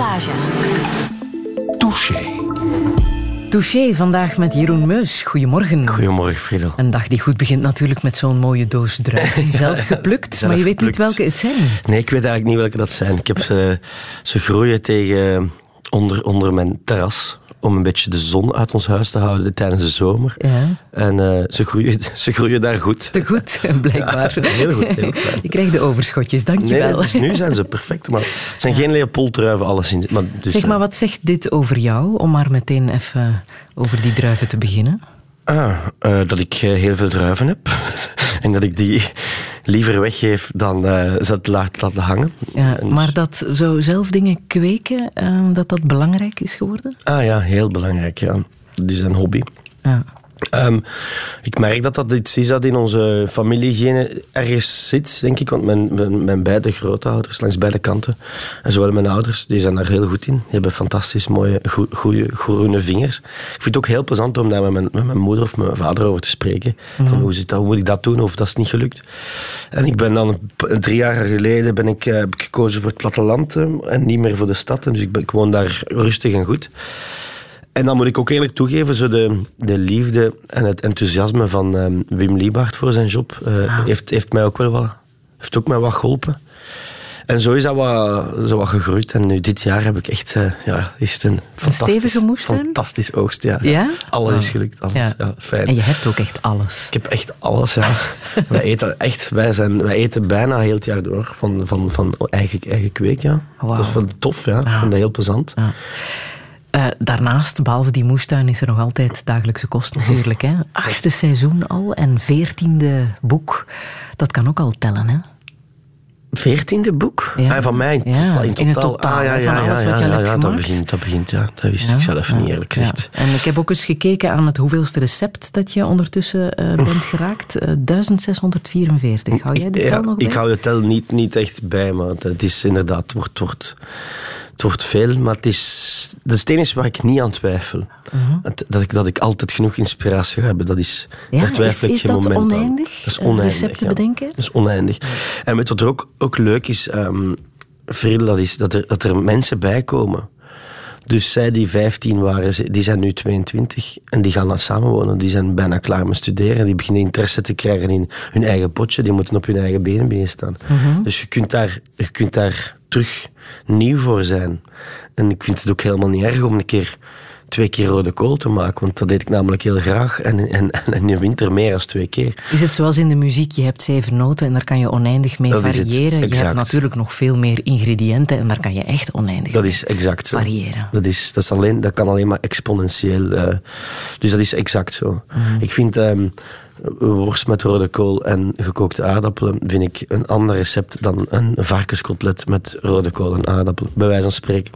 Passage. Touché. Touché vandaag met Jeroen Meus. Goedemorgen. Goedemorgen, Friedel. Een dag die goed begint natuurlijk met zo'n mooie doos druiven. Zelf geplukt, Zelf maar je weet niet welke het zijn. Nee, ik weet eigenlijk niet welke dat zijn. Ik heb ze, ze groeien tegen onder, onder mijn terras. Om een beetje de zon uit ons huis te houden tijdens de zomer. Ja, En eh, ze, groeien, ze groeien daar goed. te goed, blijkbaar. Ja, heel goed, heel fijn. Je krijgt de overschotjes, Nee, dankjewel. dus nu zijn ze perfect. Maar het zijn geen Leopold-druiven, alleszins. Maar, dus, Zeg maar, eh, wat zegt dit over jou? Om maar meteen even over die druiven te beginnen. Ah, eh, dat ik eh, heel veel druiven heb. en dat ik die liever weggeef dan eh ze laat laten hangen. Ja, En- maar dat zo zelf dingen kweken, dat dat belangrijk is geworden? Ah ja, heel belangrijk, ja. Dat is een hobby. Ja. Ehm, ik merk dat dat iets is dat in onze familiegene ergens zit, denk ik. Want mijn, mijn, mijn beide grootouders, langs beide kanten, en zowel mijn ouders, die zijn daar heel goed in. Die hebben fantastisch mooie, goede groene vingers. Ik vind het ook heel plezant om daar met mijn, met mijn moeder of mijn vader over te spreken. Van hoe, zit dat, hoe moet ik dat doen of dat is niet gelukt. En ik ben dan drie jaar geleden ben ik, eh, heb ik gekozen voor het platteland eh, en niet meer voor de stad. En dus ik, ben, ik woon daar rustig en goed. En dan moet ik ook eerlijk toegeven, zo de, de liefde en het enthousiasme van ehm, Wim Liebart voor zijn job eh, heeft, heeft mij ook wel wat, heeft ook mij wat geholpen. En zo is dat wat, zo wat gegroeid. En nu dit jaar heb ik echt, eh, ja, is het een fantastisch, fantastisch oogstjaar. Ja? Alles is Oh. gelukt, alles. Ja. Ja. fijn. En je hebt ook echt alles. Ik heb echt alles, ja. wij eten echt, wij, zijn, wij eten bijna heel het jaar door van, van, van eigen, eigen kweek, ja. Dat is wel tof, ja. Ik Ja. vind dat heel plezant. Eh, daarnaast, behalve die moestuin, is er nog altijd dagelijkse kost natuurlijk. Hè? Achtste seizoen al en veertiende boek. Dat kan ook al tellen, hè? Veertiende boek? Ja. Ah, van mij in, Ja, totaal- in het totaal. ah, ja, ja, van alles wat je hebt dat begint, dat begint, ja. Dat wist Ja, ik zelf ja, niet, eerlijk ja. gezegd. En ik heb ook eens gekeken aan het hoeveelste recept dat je ondertussen eh, bent geraakt. Eh, 1644. Hou jij Ja, al nog bij? ik hou de tel niet, niet echt bij, maar het is inderdaad, het wordt, wordt, het wordt veel, maar het is, dat is het enige waar ik niet aan twijfel. Mhm. Het- dat, ik, dat ik altijd genoeg inspiratie ga hebben, dat is, Ja, daar twijfel ik is geen dat moment aan. oneindig, Dat is oneindig, recepten ja. bedenken? Dat is oneindig. En weet wat er ook, ook leuk is, ehm Friedel, dat is dat er, dat er mensen bij komen. Dus zij die 15 waren, die zijn nu 22 en die gaan dan samenwonen. Die zijn bijna klaar met studeren. Die beginnen interesse te krijgen in hun eigen potje. Die moeten op hun eigen benen beginnen staan. Dus je kunt, daar, je kunt daar terug nieuw voor zijn. En ik vind het ook helemaal niet erg om een keer twee keer rode kool te maken. Want dat deed ik namelijk heel graag. En, en, en in de winter meer dan twee keer. Is het zoals in de muziek, je hebt zeven noten en daar kan je oneindig mee Dat variëren. Je hebt natuurlijk nog veel meer ingrediënten en daar kan je echt oneindig Dat mee is exact zo. variëren. Dat, is, dat, is alleen, dat kan alleen maar exponentieel. eh, dus dat is exact zo. Ik vind ehm, worst met rode kool en gekookte aardappelen vind ik een ander recept dan een varkenskotlet met rode kool en aardappelen, bij wijze van spreken.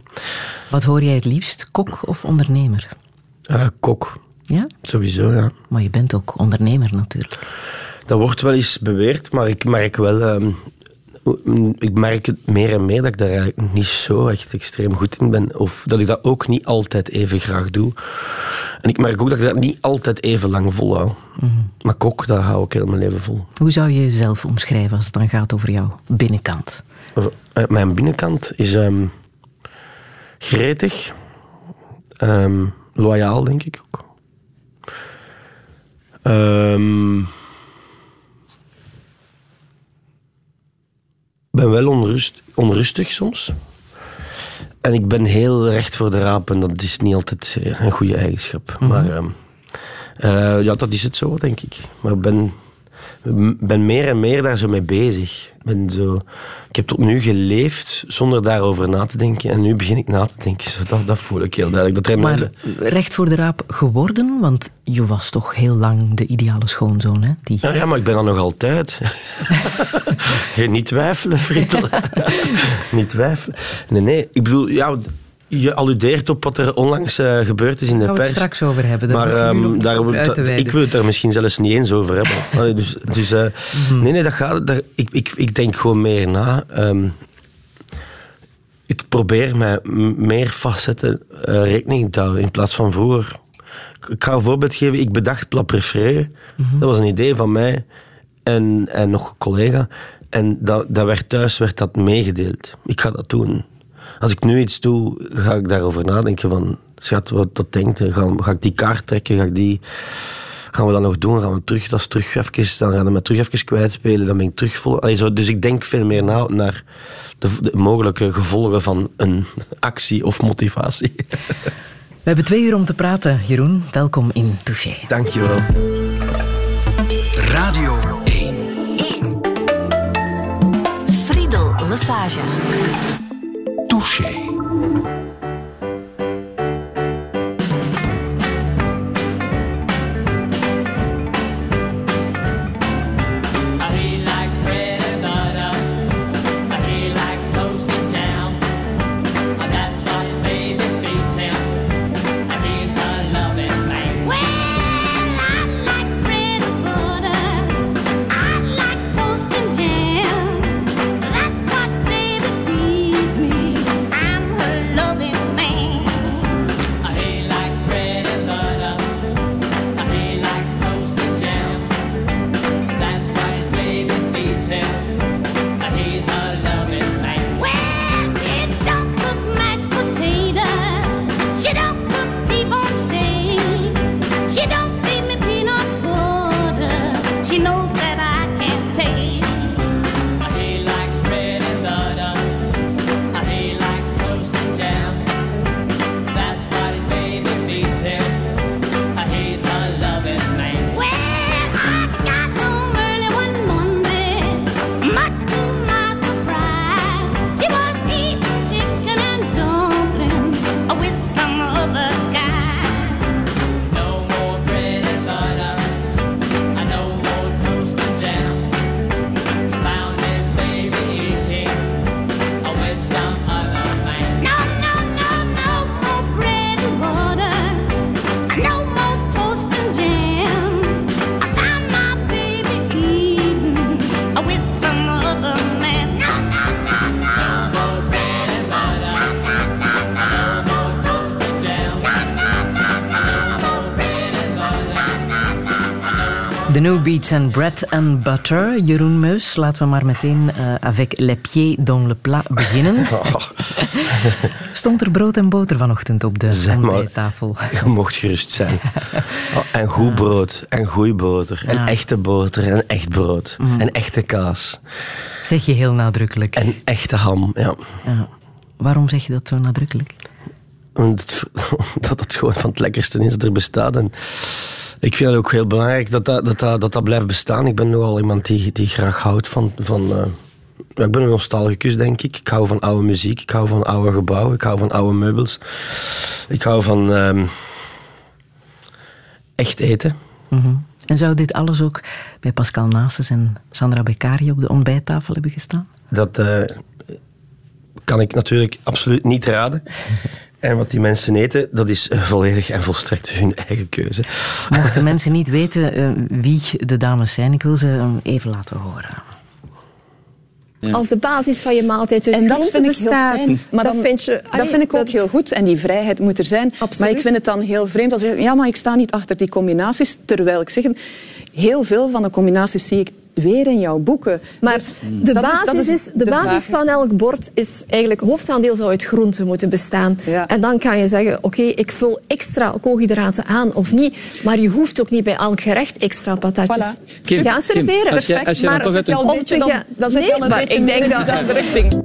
Wat hoor jij het liefst, kok of ondernemer? Eh, kok, Ja? sowieso, ja. Maar je bent ook ondernemer natuurlijk. Dat wordt wel eens beweerd, maar ik merk wel... ehm, ik merk het meer en meer dat ik daar eigenlijk niet zo echt extreem goed in ben. Of dat ik dat ook niet altijd even graag doe. En ik merk ook dat ik dat niet altijd even lang volhoud. Maar kok, dat hou ik heel mijn leven vol. Hoe zou je jezelf omschrijven als het dan gaat over jouw binnenkant? Eh, Mijn binnenkant is ehm, gretig, ehm, loyaal, denk ik ook. Ehm, ben wel onrust, onrustig soms. En ik ben heel recht voor de raap en dat is niet altijd eh, een goede eigenschap. Maar ehm, eh, ja, dat is het zo, denk ik. Maar ik ben, ben meer en meer daar zo mee bezig. Ben zo, ik heb tot nu geleefd zonder daarover na te denken. En nu begin ik na te denken. Zo, dat, dat voel ik heel duidelijk. Dat Maar recht voor de raap geworden, want je was toch heel lang de ideale schoonzoon, hè? Die... Ja, ja, maar ik ben dat nog altijd. Geen niet twijfelen, Friedel. niet twijfelen. Nee, nee. Ik bedoel, ja, je alludeert op wat er onlangs eh, gebeurd is in de Daar gaan we het pers. straks over hebben. Maar daar, wijden. ik wil het daar misschien zelfs niet eens over hebben. Allee, dus, dus, eh, Mhm. Nee, nee, dat gaat. Daar, ik, ik, ik denk gewoon meer na. Ehm, ik probeer mij meer facetten eh, rekening te houden in plaats van vroeger. Ik- ga een voorbeeld geven. Ik bedacht Plat. Mhm. Dat was een idee van mij en, en nog een collega. En dat, dat werd thuis werd dat meegedeeld. Ik ga dat doen. Als ik nu iets doe, ga ik daarover nadenken van... Schat, wat dat denkt, ga, ga ik die kaart trekken, ga ik die... Gaan we dat nog doen? Gaan we terug, dat is terug even, dan gaan we terug even kwijtspelen, dan ben ik terug vol. Allee, zo, dus ik denk veel meer na naar de, de mogelijke gevolgen van een actie of motivatie. We hebben twee uur om te praten, Jeroen. Welkom in Touché. Dankjewel. Radio 1. 1. Friedel Lesage. Touché. Beats en Bread and Butter. Jeroen Meus, laten we maar meteen uh, avec les pieds dans le plat beginnen. Oh. Stond er brood en boter vanochtend op de tafel? Je mocht gerust zijn. Oh, en goed brood, en goede boter, en echte boter, en echt brood, mm. en echte kaas. Zeg je heel nadrukkelijk. En echte ham, ja. ja. Waarom zeg je dat zo nadrukkelijk? Omdat het gewoon van het lekkerste is dat er bestaat. En ik vind het ook heel belangrijk dat dat, dat, dat, dat, blijft bestaan. Ik ben nogal iemand die, die graag houdt van... van uh, ik ben een nostalgicus, denk ik. Ik hou van oude muziek, ik hou van oude gebouwen, ik hou van oude meubels. Ik hou van um, echt eten. Mm -hmm. En zou dit alles ook bij Pascal Nases en Sandra Beccari op de ontbijttafel hebben gestaan? Dat uh, kan ik natuurlijk absoluut niet raden. En wat die mensen eten, dat is eh, volledig en volstrekt hun eigen keuze. Mochten mensen niet weten uh, wie de dames zijn, ik wil ze even laten horen. Als de basis van je maaltijd uit en dat vind ik bestaat. Heel maar dat, vind je, dat vind ik ook heel goed. En die vrijheid moet er zijn. Absoluut. Maar ik vind het dan heel vreemd als je ja, maar ik sta niet achter die combinaties. Terwijl ik zeg, heel veel van de combinaties zie ik weer in jouw boeken. Maar dus de basis, is, de, basis van elk bord is eigenlijk... hoofdaandeel zou uit groenten moeten bestaan. En dan kan je zeggen, oké, ik vul extra koolhydraten aan of niet. Maar je hoeft ook niet bij elk gerecht extra patatjes te gaan serveren. als je, als je maar dan toch uit een... Om te gaan... Dan zit je al een maar ik denk dat... dezelfde richting.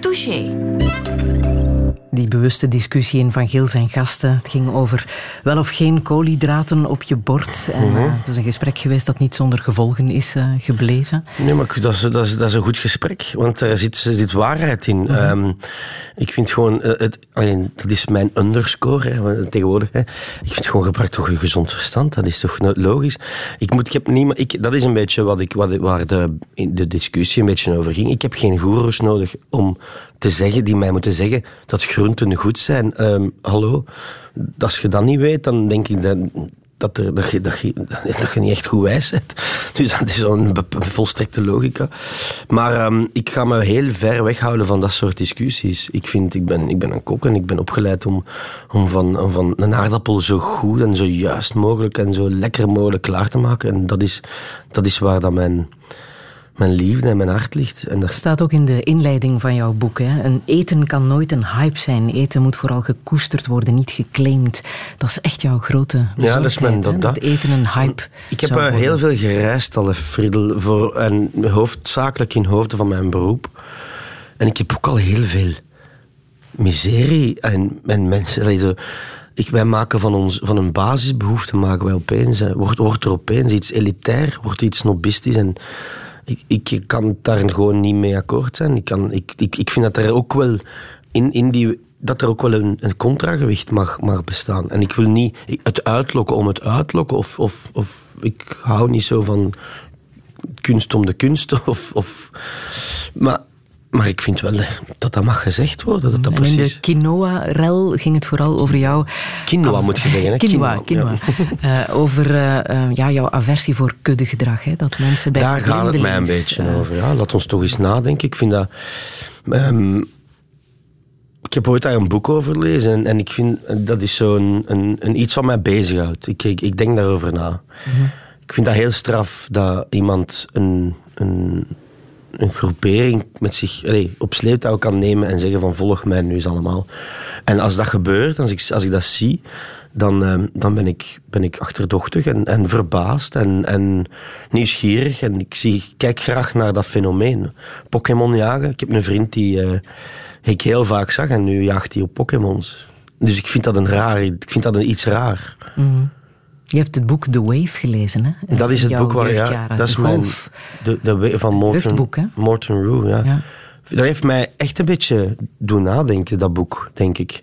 Touché die bewuste discussie in Van Geel zijn gasten. Het ging over wel of geen koolhydraten op je bord. En, uh, het is een gesprek geweest dat niet zonder gevolgen is uh, gebleven. Nee, maar dat is, dat, is, dat is een goed gesprek, want er zit, zit waarheid in. Mm um, ik vind gewoon, uh, het, alleen, dat is mijn underscore hè, tegenwoordig. Hè. Ik vind gewoon gebruik toch een gezond verstand, dat is toch logisch. Ik moet, ik heb niemand, ik, dat is een beetje wat ik, wat, waar de, de discussie een beetje over ging. Ik heb geen goeroes nodig om te zeggen, die mij moeten zeggen dat groenten goed zijn. Um, hallo, als je dat niet weet, dan denk ik dat, dat, dat, je, dat, je, dat je niet echt goed wijs bent. Dus dat is zo'n volstrekte logica. Maar um, ik ga me heel ver weghouden van dat soort discussies. Ik, vind, ik, ben, ik ben een kok en ik ben opgeleid om, om, van, om van een aardappel zo goed en zo juist mogelijk en zo lekker mogelijk klaar te maken. En dat is, dat is waar dat mijn mijn liefde en mijn hart ligt. En dat staat ook in de inleiding van jouw boek. Hè? Een eten kan nooit een hype zijn. Eten moet vooral gekoesterd worden, niet geclaimd. Dat is echt jouw grote Ja, dat is mijn, dat, dat, eten een hype Ik heb heel veel gereisd al, Friedel, voor, en hoofdzakelijk in hoofden van mijn beroep. En ik heb ook al heel veel miserie en, en mensen... Ik, wij maken van, ons, van een basisbehoefte maken wij opeens, wordt, wordt er opeens iets elitair, wordt iets snobistisch. En ik, ik kan daar gewoon niet mee akkoord zijn. Ik, kan, ik, ik, ik vind dat er ook wel in, in die dat er ook wel een, een contragewicht mag, mag bestaan. En ik wil niet het uitlokken om het uitlokken. Of, of, of ik hou niet zo van kunst om de kunst. Of, of, maar maar ik vind wel dat dat mag gezegd worden. Dat dat precies... in de quinoa-rel ging het vooral over jou... Quinoa moet je zeggen. Hè? Quinoa, quinoa. quinoa. Uh, over uh, ja, jouw aversie voor kuddegedrag. Hè? Dat mensen bij Daar gaat het mij een beetje uh, over. Ja. Laat ons toch eens nadenken. Ik vind dat... Um, ik heb ooit daar een boek over gelezen en, en ik vind dat is zo'n een, een, iets wat mij bezighoudt. Ik, ik, ik denk daarover na. Mm -hmm. Ik vind dat heel straf dat iemand een, een een groepering met zich op sleeptouw kan nemen en zeggen van volg mij nu eens allemaal. En als dat gebeurt, als ik, als ik dat zie, dan, uh, dan ben, ik, ben ik achterdochtig en, en verbaasd en, en nieuwsgierig. En ik zie, kijk graag naar dat fenomeen. Pokémon jagen. Ik heb een vriend die uh, ik heel vaak zag en nu jaagt hij op Pokémons. Dus ik vind dat een raar, ik vind dat een iets raar. Mm je hebt het boek The Wave gelezen, hè? Dat is het boek waar ja, dat is mijn de, de van Morton, Morton Rue, ja. ja. Dat heeft mij echt een beetje doen nadenken, dat boek, denk ik.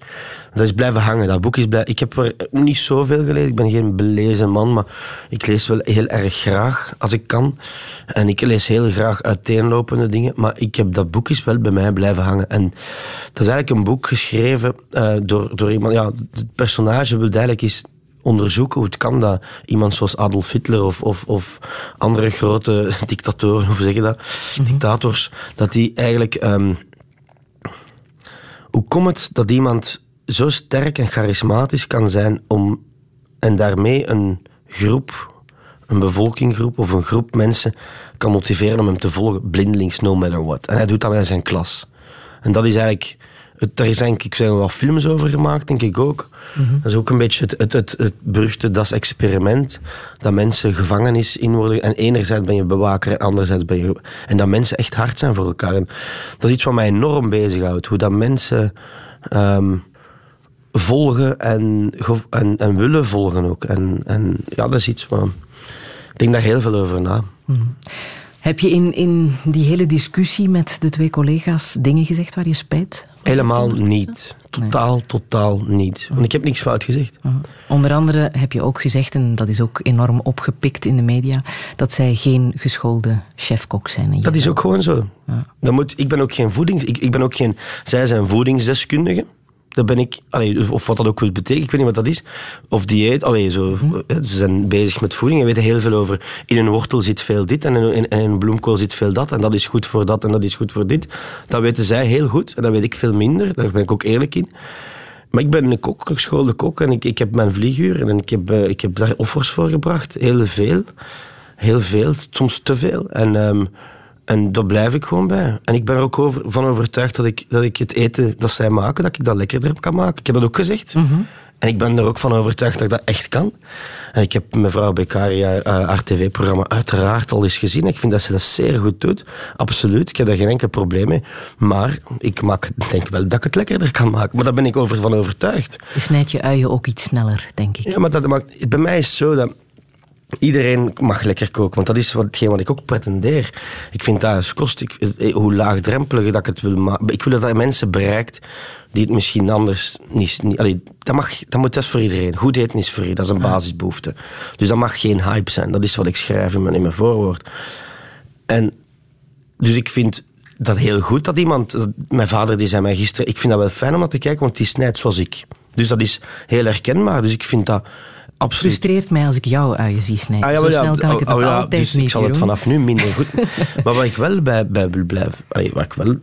Dat is blijven hangen. Dat boek is blij... Ik heb er niet zoveel gelezen. Ik ben geen belezen man, maar ik lees wel heel erg graag als ik kan. En ik lees heel graag uiteenlopende dingen. Maar ik heb, dat boek is wel bij mij blijven hangen. En dat is eigenlijk een boek geschreven uh, door, door iemand... Ja, het personage wil eigenlijk is onderzoeken hoe het kan dat iemand zoals Adolf Hitler of, of, of andere grote dictatoren, hoe zeg je dat, mhm. dictators, dat die eigenlijk... Um, hoe komt het dat iemand zo sterk en charismatisch kan zijn om en daarmee een groep, een bevolkinggroep of een groep mensen kan motiveren om hem te volgen, blindelings, no matter what. En hij doet dat bij zijn klas. En dat is eigenlijk daar is denk ik zijn wel films over gemaakt, denk ik ook. Mhm. Dat is ook een beetje het, het, het, het beruchte das-experiment. Dat mensen gevangenis in worden. En enerzijds ben je bewaker en anderzijds ben je... En dat mensen echt hard zijn voor elkaar. En dat is iets wat mij enorm bezighoudt. Hoe dat mensen um, volgen en, en, en, willen volgen ook. En, en ja, dat is iets wat... Ik denk daar heel veel over na. Mhm. Heb je in, in die hele discussie met de twee collega's dingen gezegd waar je spijt Helemaal niet. Totaal, totaal niet. Want ik heb niks fout gezegd. Onder andere heb je ook gezegd, en dat is ook enorm opgepikt in de media, dat zij geen geschoolde chefkok zijn. Dat is ook gewoon zo. Ja. Dat moet, ik ben ook geen voedings... Ik, ik ben ook geen... Zij zijn voedingsdeskundigen. Dat ben ik, of wat dat ook wil betekenen, ik weet niet wat dat is. Of dieet, allee, zo, ze zijn bezig met voeding en weten heel veel over. In een wortel zit veel dit en in, in, een bloemkool zit veel dat. En dat is goed voor dat en dat is goed voor dit. Dat weten zij heel goed en dat weet ik veel minder. Daar ben ik ook eerlijk in. Maar ik ben een kok, geschoolde kok en ik, ik heb mijn vlieguur en ik heb, uh, ik heb daar offers voor gebracht. Heel veel. Heel veel, soms te veel. En... Um, en daar blijf ik gewoon bij. En ik ben er ook over, van overtuigd dat ik, dat ik het eten dat zij maken, dat ik dat lekkerder kan maken. Ik heb dat ook gezegd. Mhm. En ik ben er ook van overtuigd dat ik dat echt kan. En ik heb mevrouw Beccaria uh, haar tv-programma uiteraard al eens gezien. Ik vind dat ze dat zeer goed doet. Absoluut. Ik heb daar geen enkel probleem mee. Maar ik maak, denk wel dat ik het lekkerder kan maken. Maar daar ben ik over van overtuigd. Je snijdt je uien ook iets sneller, denk ik. Ja, maar dat, maar bij mij is het zo dat Iedereen mag lekker koken, want dat is hetgeen wat ik ook pretendeer. Ik vind dat kost, ik, eh, hoe laagdrempelig dat ik het wil maken. Ik wil dat mensen bereikt die het misschien anders niet... niet allee, dat, mag, dat moet dat voor iedereen. Goed eten is voor iedereen, dat is een basisbehoefte. Dus dat mag geen hype zijn. Dat is wat ik schrijf in mijn, in mijn voorwoord. En dus ik vind dat heel goed dat iemand... Mijn vader die zei mij gisteren... Ik vind dat wel fijn om dat te kijken, want die snijdt zoals ik. Dus dat is heel herkenbaar. Dus ik vind dat Absoluut. frustreert mij als ik jouw uien zie snijden. Ah, ja, Zo snel kan ik het oh, ja, altijd dus niet Ik zal het vanaf nu minder goed... maar wat ik wel bij, bij wil blijven... Waar ik wel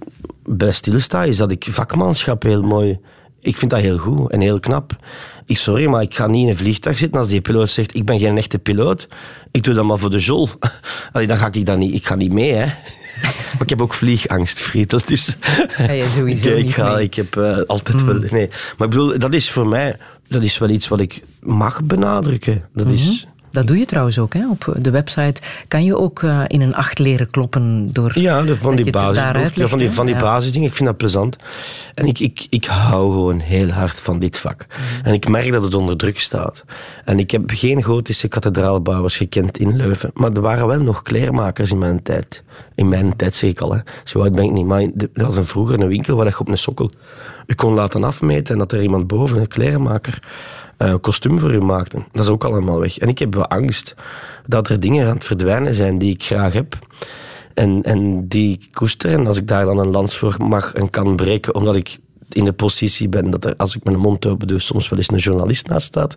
bij stilsta, is dat ik vakmanschap heel mooi ik vind dat heel goed en heel knap. Ik, sorry, maar ik ga niet in een vliegtuig zitten als die piloot zegt ik ben geen echte piloot. Ik doe dat maar voor de jol. Allee, dan ga ik dan niet, ik ga niet mee, hè. Maar ik heb ook vliegangst, Friedel. Dus je sowieso ik, ga, ik heb uh, altijd mm. wel... Nee. Maar ik bedoel, dat is voor mij... Dat is wel iets wat ik mag benadrukken. Dat is... Dat doe je trouwens ook. Hè? Op de website kan je ook uh, in een acht leren kloppen door. Ja, van die, basis, ja, van die, van die ja. basisdingen. Ik vind dat plezant. En ik, ik, ik hou gewoon heel hard van dit vak. Mhm. En ik merk dat het onder druk staat. En ik heb geen gotische kathedraalbouwers gekend in Leuven. Maar er waren wel nog kleermakers in mijn tijd. In mijn tijd zeg ik al. Hè. Zo oud ben ik niet. Maar er was een vroeger een winkel waar je op een sokkel je kon laten afmeten en dat er iemand boven, een kleermaker eh, kostuum voor u maakte. Dat is ook allemaal weg. En ik heb wel angst dat er dingen aan het verdwijnen zijn die ik graag heb. En, en die ik koester. En als ik daar dan een lans voor mag en kan breken, omdat ik in de positie ben dat er, als ik mijn mond open doe, soms wel eens een journalist naast staat,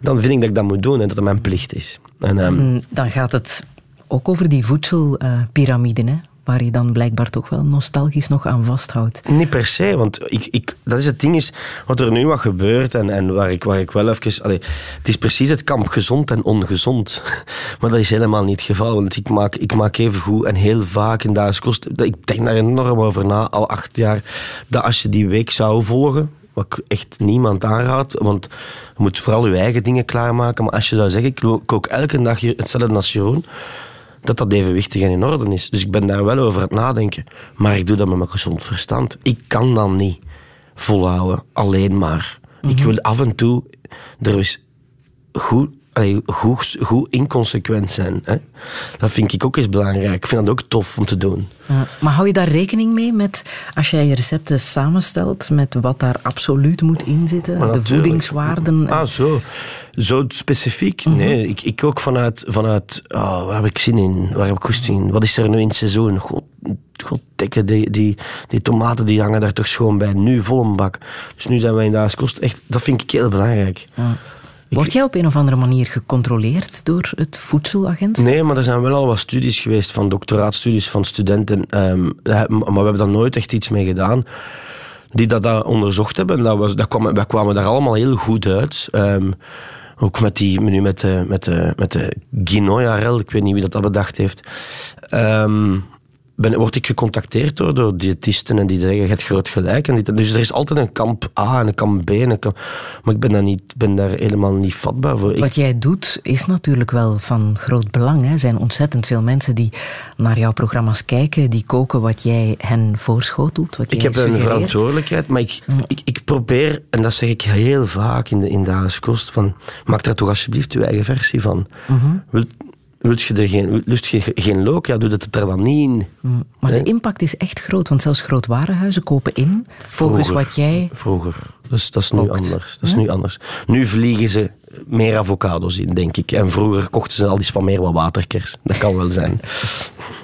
dan vind ik dat ik dat moet doen en dat het mijn plicht is. En, ehm, mm, dan gaat het ook over die voedselpyramide, uh, waar je dan blijkbaar toch wel nostalgisch nog aan vasthoudt. Niet per se, want ik, ik, dat is het ding is, wat er nu wat gebeurt en, en waar, ik, waar ik wel even... Allee, het is precies het kamp gezond en ongezond. Maar dat is helemaal niet het geval, want ik maak, ik maak even goed en heel vaak in Kost. Ik denk daar enorm over na, al acht jaar, dat als je die week zou volgen, wat ik echt niemand aanraad, want je moet vooral je eigen dingen klaarmaken, maar als je zou zeggen, ik kook elke dag hetzelfde als Jeroen, dat dat evenwichtig en in orde is. Dus ik ben daar wel over aan het nadenken. Maar ik doe dat met mijn gezond verstand. Ik kan dan niet volhouden, alleen maar. Ik mhm. wil af en toe... Er is goed allee, goed, goed inconsequent zijn. Hè? Dat vind ik ook eens belangrijk. Ik vind dat ook tof om te doen. Ja, maar hou je daar rekening mee met als jij je recepten samenstelt met wat daar absoluut moet inzitten? De voedingswaarden? Ah, zo. Zo specifiek? Mhm. Nee, ik, ik ook vanuit, vanuit oh, waar heb ik zin in? Waar heb ik goed in? Wat is er nu in het seizoen? God, God die, die, die tomaten die hangen daar toch schoon bij. Nu vol een bak. Dus nu zijn wij in de kost. Echt, dat vind ik heel belangrijk. Ja. Word jij op een of andere manier gecontroleerd door het voedselagent? Nee, maar er zijn wel al wat studies geweest, van doctoraatstudies van studenten. Ehm, maar we hebben daar nooit echt iets mee gedaan. Die dat, onderzocht hebben. Dat was, dat kwam, wij kwamen daar allemaal heel goed uit. Ehm, ook met die, nu met de, met de, met de Guinoyarel, ik weet niet wie dat, dat bedacht heeft. Um, ben, word ik gecontacteerd door, door diëtisten en die zeggen, je hebt groot gelijk. En die, dus er is altijd een kamp A en een kamp B. En een kamp, maar ik ben daar, niet, ben daar helemaal niet vatbaar voor. Wat jij doet is natuurlijk wel van groot belang. Er zijn ontzettend veel mensen die naar jouw programma's kijken, die koken wat jij hen voorschotelt. Wat ik heb een verantwoordelijkheid, maar ik, mm. ik, ik, probeer, en dat zeg ik heel vaak in de, in de kost, van, maak daar toch alsjeblieft je eigen versie van. Mm Lust je er geen, lust je geen look, ja, doe dat er dan niet in. Mm, maar de impact is echt groot, want zelfs grootwarenhuizen kopen in volgens wat jij. Vroeger. Dus dat is nu anders. Dat is nu anders. Nu vliegen ze meer avocados in, denk ik. En vroeger kochten ze al die span meer wat waterkers. Dat kan wel zijn.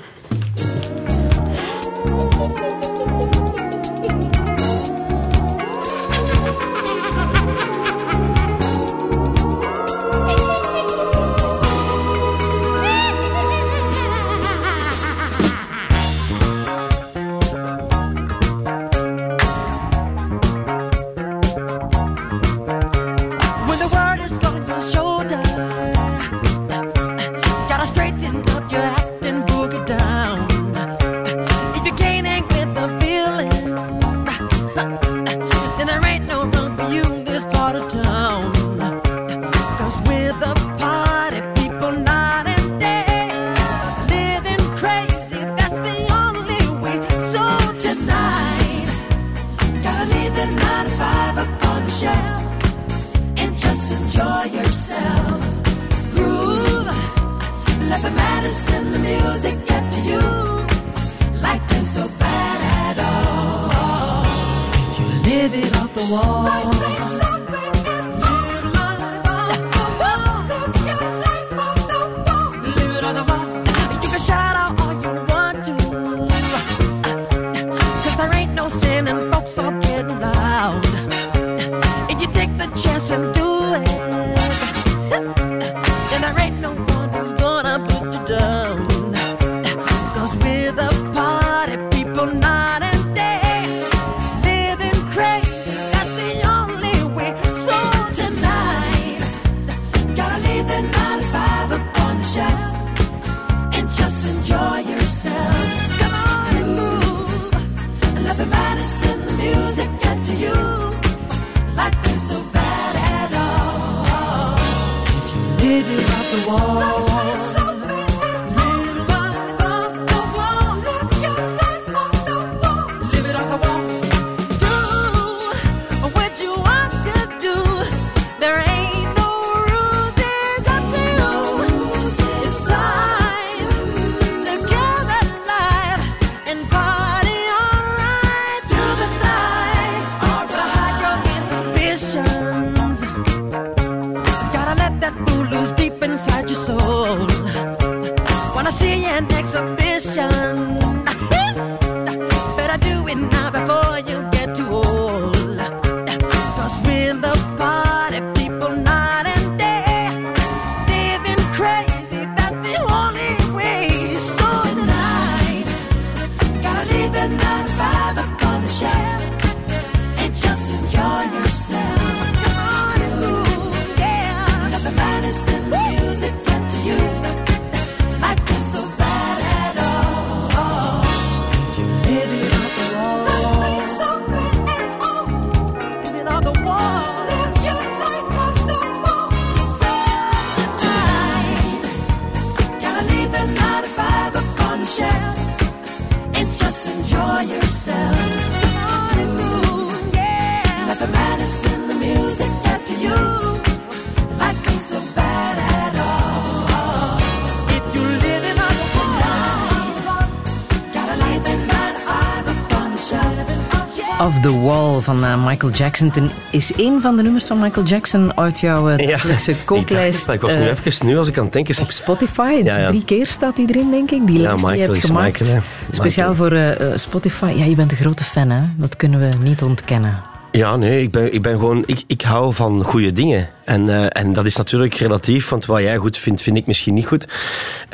van uh, Michael Jackson is een van de nummers van Michael Jackson uit jouw uh, dagelijkse ja, kooklijst. Ik was nu uh, even, nu als ik aan het denken... Op Spotify, ja, ja. drie keer staat die erin, denk ik. Die lijst die je hebt gemaakt. Michael, Speciaal voor Spotify. Ja, je bent een grote fan, hè? Dat kunnen we niet ontkennen. Ja, nee, ik ben, ik ben gewoon... Ik, ik hou van goede dingen. En, uh, en dat is natuurlijk relatief, want wat jij goed vindt, vind ik misschien niet goed.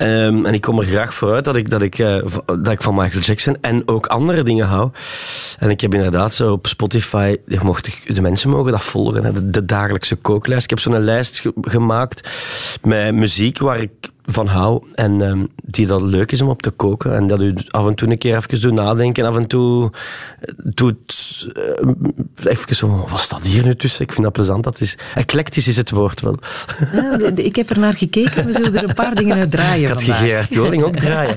Um, en ik kom er graag vooruit dat ik, dat, ik, uh, dat ik van Michael Jackson en ook andere dingen hou. En ik heb inderdaad zo op Spotify, mocht, de mensen mogen dat volgen, de, de dagelijkse kooklijst. Ik heb zo'n lijst gemaakt met muziek waar ik van hou en um, die dat leuk is om op te koken. En dat u af en toe een keer even doet nadenken. Af en toe doet uh, even zo, wat staat hier nu tussen? Ik vind dat plezant. Dat is, eclectisch is het woord wel. Ja, ik heb er naar gekeken. We zullen er een paar dingen uit draaien Ik had Gerard Joling ook draaien.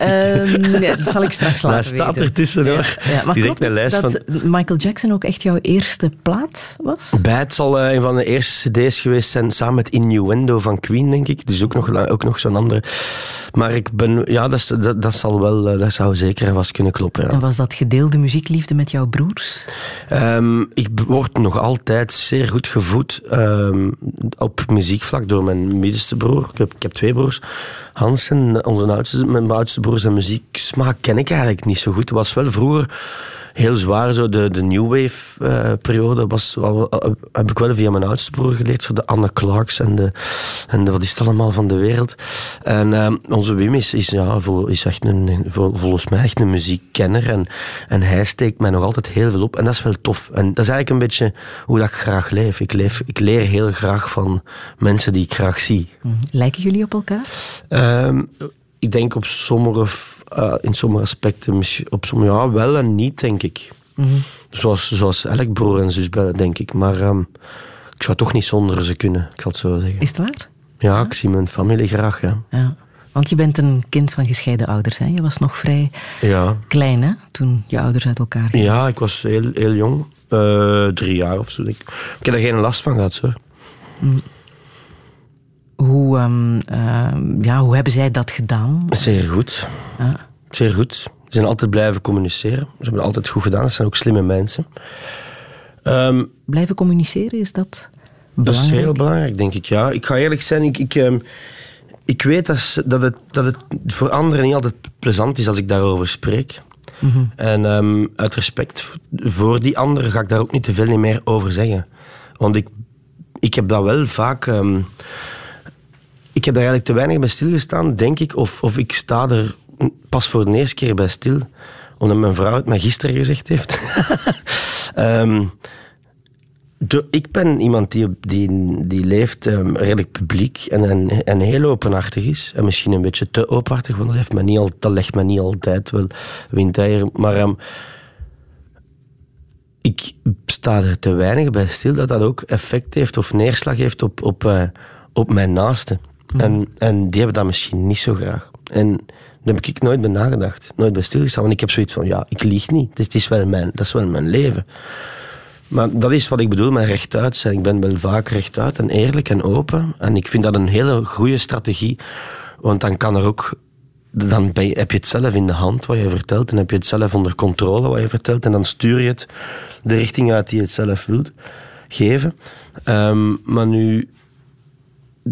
um, ja, dat zal ik straks laten hij staat ertussen hoor. Ja, maar klopt een lijst dat van... Michael Jackson ook echt jouw eerste plaat was? Bij het zal uh, een van de eerste cd's geweest zijn, samen met Innuendo van Queen, denk ik. Dus ook nog ook nog zo'n andere. Maar ik ben, ja, dat, dat, dat, zal wel, eh, dat zou zeker vast kunnen kloppen. Ja. En was dat gedeelde muziekliefde met jouw broers? Um, ik word nog altijd zeer goed gevoed um, op muziekvlak door mijn middenste broer. Ik heb, ik heb twee broers. Hans en onze oudste, mijn oudste broer zijn muzieksmaak ken ik eigenlijk niet zo goed. Het was wel vroeger heel zwaar. Zo de, de New Wave uh, periode was, wel, uh, heb ik wel via mijn oudste broer geleerd. Zo de Anne Clarks en, de, en de, wat is het allemaal van de wereld. En uh, onze Wim is, is, ja, vol, is echt een, vol, volgens mij echt een muziekkenner. En, en hij steekt mij nog altijd heel veel op. En dat is wel tof. En dat is eigenlijk een beetje hoe dat ik graag leef. Ik, leef, ik leer heel graag van mensen die ik graag zie. Mhm. Lijken jullie op elkaar? Ehm, ik denk op sommige, uh, in sommige aspecten, op sommige, ja, wel en niet, denk ik. Mm -hmm. zoals, zoals elk broer en zus, denk ik. Maar um, ik zou toch niet zonder ze kunnen, ik zal het zo zeggen. Is het waar? Ja, ja. ik zie mijn familie graag, ja. ja. Want je bent een kind van gescheiden ouders, hè? Je was nog vrij ja. klein, hè? Toen je ouders uit elkaar gingen. Ja, ik was heel, heel jong. Uh, drie jaar of zo. Ik, ik heb er geen last van gehad, zo. Mm. Hoe, um, uh, ja, hoe hebben zij dat gedaan? Zeer goed. Ja. Zeer goed. Ze zijn altijd blijven communiceren. Ze hebben het altijd goed gedaan. Ze zijn ook slimme mensen. Um, blijven communiceren, is dat belangrijk? Dat is heel belangrijk, denk ik. Ja. Ik ga eerlijk zijn, ik, ik, um, ik weet dat, dat, het, dat het voor anderen niet altijd plezant is als ik daarover spreek. Mm -hmm. En um, uit respect voor die anderen ga ik daar ook niet te veel meer over zeggen. Want ik, ik heb dat wel vaak... Um, ik heb daar eigenlijk te weinig bij stilgestaan, denk ik. Of, of ik sta er pas voor de eerste keer bij stil. Omdat mijn vrouw het mij gisteren gezegd heeft. de, ik ben iemand die, die, die leeft um, redelijk publiek en, en, heel openhartig is. En misschien een beetje te openhartig, want dat, heeft niet al, legt me niet altijd wel windeier. Maar um, ik sta er te weinig bij stil dat dat ook effect heeft of neerslag heeft op, op, uh, op mijn naasten. Mhm. En, en die hebben dat misschien niet zo graag. En daar heb ik nooit bij nagedacht. Nooit bij stilgestaan. Want ik heb zoiets van, ja, ik lieg niet. Dus het is wel mijn, dat is wel mijn leven. Maar dat is wat ik bedoel met rechtuit zijn. Ik ben wel vaak rechtuit en eerlijk en open. En ik vind dat een hele goede strategie. Want dan kan er ook... Dan heb je het zelf in de hand wat je vertelt. En heb je het zelf onder controle wat je vertelt. En dan stuur je het de richting uit die je het zelf wilt geven. Um, maar nu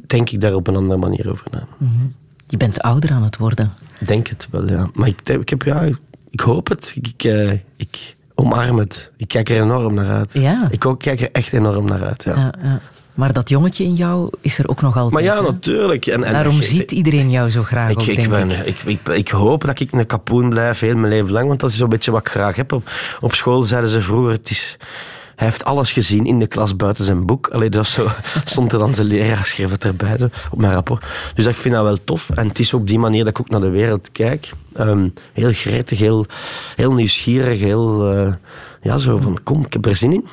denk ik daar op een andere manier over na. Mm -hmm. Je bent ouder aan het worden. Ik denk het wel, ja. Maar ik, ik, heb, ja, ik hoop het. Ik, ik, uh, ik omarm het. Ik kijk er enorm naar uit. Ja. Ik ook, kijk er echt enorm naar uit, ja. ja, ja. Maar dat jongetje in jou is er ook nog altijd. Maar ja, natuurlijk. En, en Daarom ziet iedereen jou zo graag. Ik, ook, ik, ben, ik. Ik, ik, hoop dat ik een kapoen blijf heel mijn leven lang, want dat is zo'n beetje wat ik graag heb. Op, op school zeiden ze vroeger: het is, hij heeft alles gezien in de klas buiten zijn boek. Allee, dat zo, stond er dan zijn leraar, schreef het erbij op mijn rapport. Dus ik vind dat wel tof. En het is op die manier dat ik ook naar de wereld kijk. Um, heel gretig, heel, heel nieuwsgierig, heel... Uh, ja, zo van, kom, ik heb er zin in.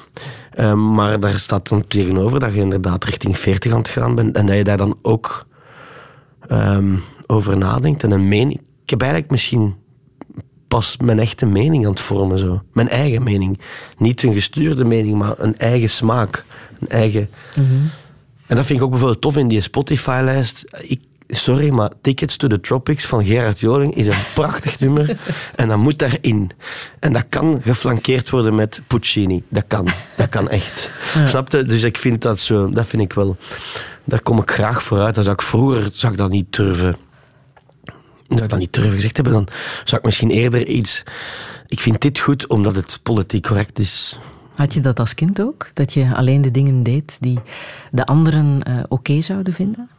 Um, maar daar staat dan tegenover dat je inderdaad richting 40 aan het gaan bent. En dat je daar dan ook um, over nadenkt en een mening... Ik heb eigenlijk misschien pas mijn echte mening aan het vormen. Zo. Mijn eigen mening. Niet een gestuurde mening, maar een eigen smaak. Een eigen... Mm -hmm. En dat vind ik ook bijvoorbeeld tof in die Spotify-lijst. Sorry, maar Tickets to the Tropics van Gerard Joling is een prachtig nummer. En dat moet daarin. En dat kan geflankeerd worden met Puccini. Dat kan. Dat kan echt. Ja. Snap je? Dus ik vind dat zo... Dat vind ik wel... Daar kom ik graag vooruit. Dat zou ik vroeger zou ik dat niet durven zou ik dat niet durven gezegd hebben, dan zou ik misschien eerder iets... Ik vind dit goed omdat het politiek correct is. Had je dat als kind ook? Dat je alleen de dingen deed die de anderen uh, oké zouden vinden?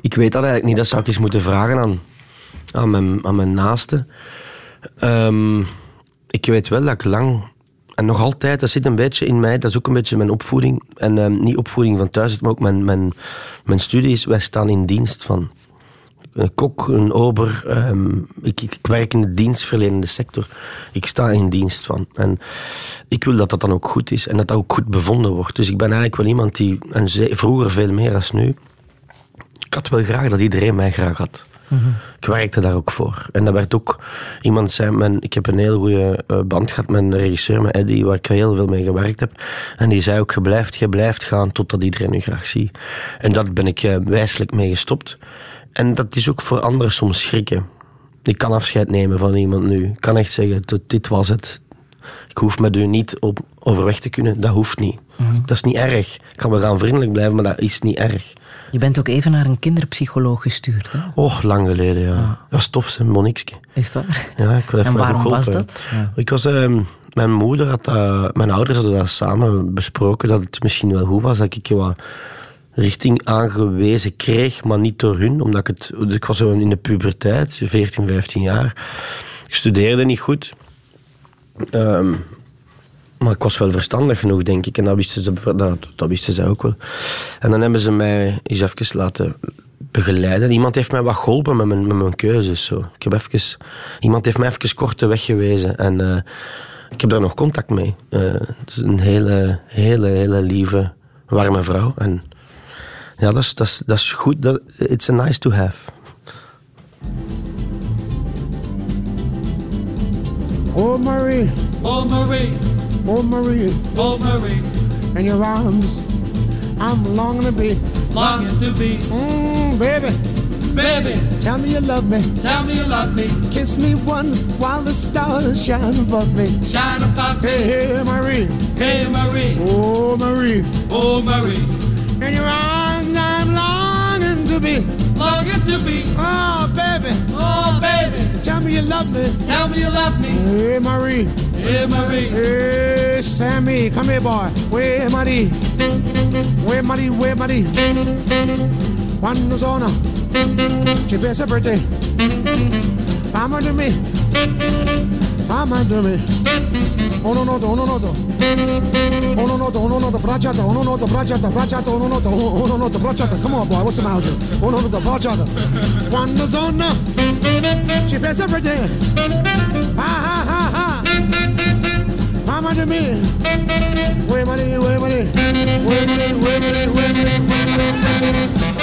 Ik weet dat eigenlijk niet. Dat zou ik eens moeten vragen aan, aan, mijn, aan mijn naaste. Um, ik weet wel dat ik lang... En nog altijd, dat zit een beetje in mij. Dat is ook een beetje mijn opvoeding. En um, niet opvoeding van thuis, maar ook mijn, mijn, mijn studies. Wij staan in dienst van een kok, een ober. Um, ik, ik, werk in de dienstverlenende sector. Ik sta in dienst van. En ik wil dat dat dan ook goed is en dat dat ook goed bevonden wordt. Dus ik ben eigenlijk wel iemand die, en vroeger veel meer dan nu, ik had wel graag dat iedereen mij graag had. Mm Ik werkte daar ook voor. En dat werd ook, iemand zei, mijn, ik heb een heel goede eh, band gehad met een regisseur, met Eddie, waar ik heel veel mee gewerkt heb. En die zei ook, je blijft, je blijft gaan totdat iedereen je graag ziet. En dat ben ik uh, wijselijk mee gestopt. En dat is ook voor anderen soms schrikken. Ik kan afscheid nemen van iemand nu. Ik kan echt zeggen, dit was het. Ik hoef met u niet op, overweg te kunnen. Dat hoeft niet. Mhm. Dat is niet erg. Ik kan wel gaan vriendelijk blijven, maar dat is niet erg. Je bent ook even naar een kinderpsycholoog gestuurd, hè? Oh, lang geleden, ja. Ah. Dat was tof, zijn Monique. Is dat? Ja, ik en waarom was dat? Ik was... Uh, mijn moeder had dat... Mijn ouders hadden dat samen besproken, dat het misschien wel goed was dat ik wat richting aangewezen kreeg, maar niet door hun, omdat ik het... Ik was zo in de puberteit, 14, 15 jaar. Ik studeerde niet goed. Um, maar ik was wel verstandig genoeg, denk ik. En dat wisten ze, dat, dat wisten ze ook wel. En dan hebben ze mij eens even laten begeleiden. Iemand heeft mij wat geholpen met mijn, met mijn keuzes. Zo. Ik heb iemand heeft mij even kort de weg gewezen. En uh, ik heb daar nog contact mee. Uh, het is een hele, hele, hele lieve, warme vrouw. En ja, dat is, dat is, dat is goed. Dat, it's a nice to have. Oh Marie, oh Marie, oh Marie, oh Marie, in your arms. I'm longing to be, longing to be, mm, baby, baby. Tell me you love me, tell me you love me. Kiss me once while the stars shine above me, shine above me. Hey, hey Marie, hey Marie, oh Marie, oh Marie, in your arms I'm longing to be, longing to be, oh baby, oh baby. Tell me you love me. Tell me you love me. Hey, Marie. Hey, Marie. Hey, Sammy. Come here, boy. Where, Marie? Where, Marie? Where, Marie? Quando sono ci pensa per te. Fama di me amándome. Uno noto, uno noto. Uno noto, uno noto, brachata, uno noto, brachata, brachata, ono noto, uno noto, brachata. Come on, boy, what's the matter Ono you? Uno noto, brachata. Quando zona, ci pensa per te. Ah, ah, ah, ah. Amándome. Ué, mari, ué, mari. Ué, mari, ué, mari, ué, mari.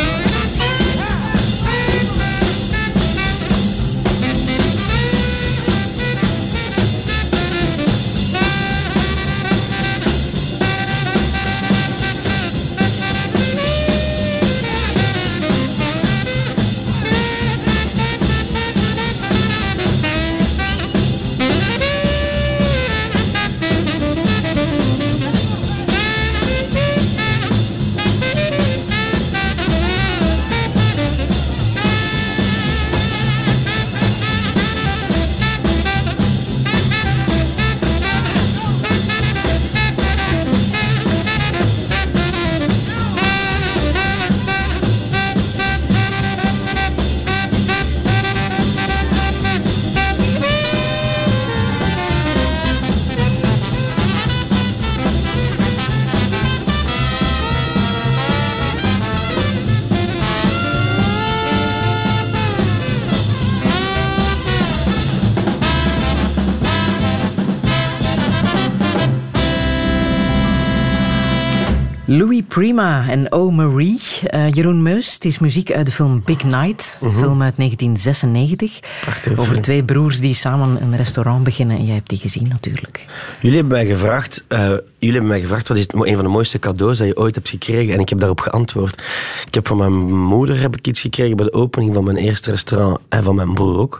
Prima en Oh Marie. Uh, Jeroen Meus, het is muziek uit de film Big Night, een mhm. film uit 1996. Prachtig over twee broers die samen een restaurant beginnen. En jij hebt die gezien natuurlijk. Jullie hebben mij gevraagd, uh, jullie hebben mij gevraagd wat is een van de mooiste cadeaus dat je ooit hebt gekregen. En ik heb daarop geantwoord. Ik heb van mijn moeder heb ik iets gekregen bij de opening van mijn eerste restaurant. En van mijn broer ook.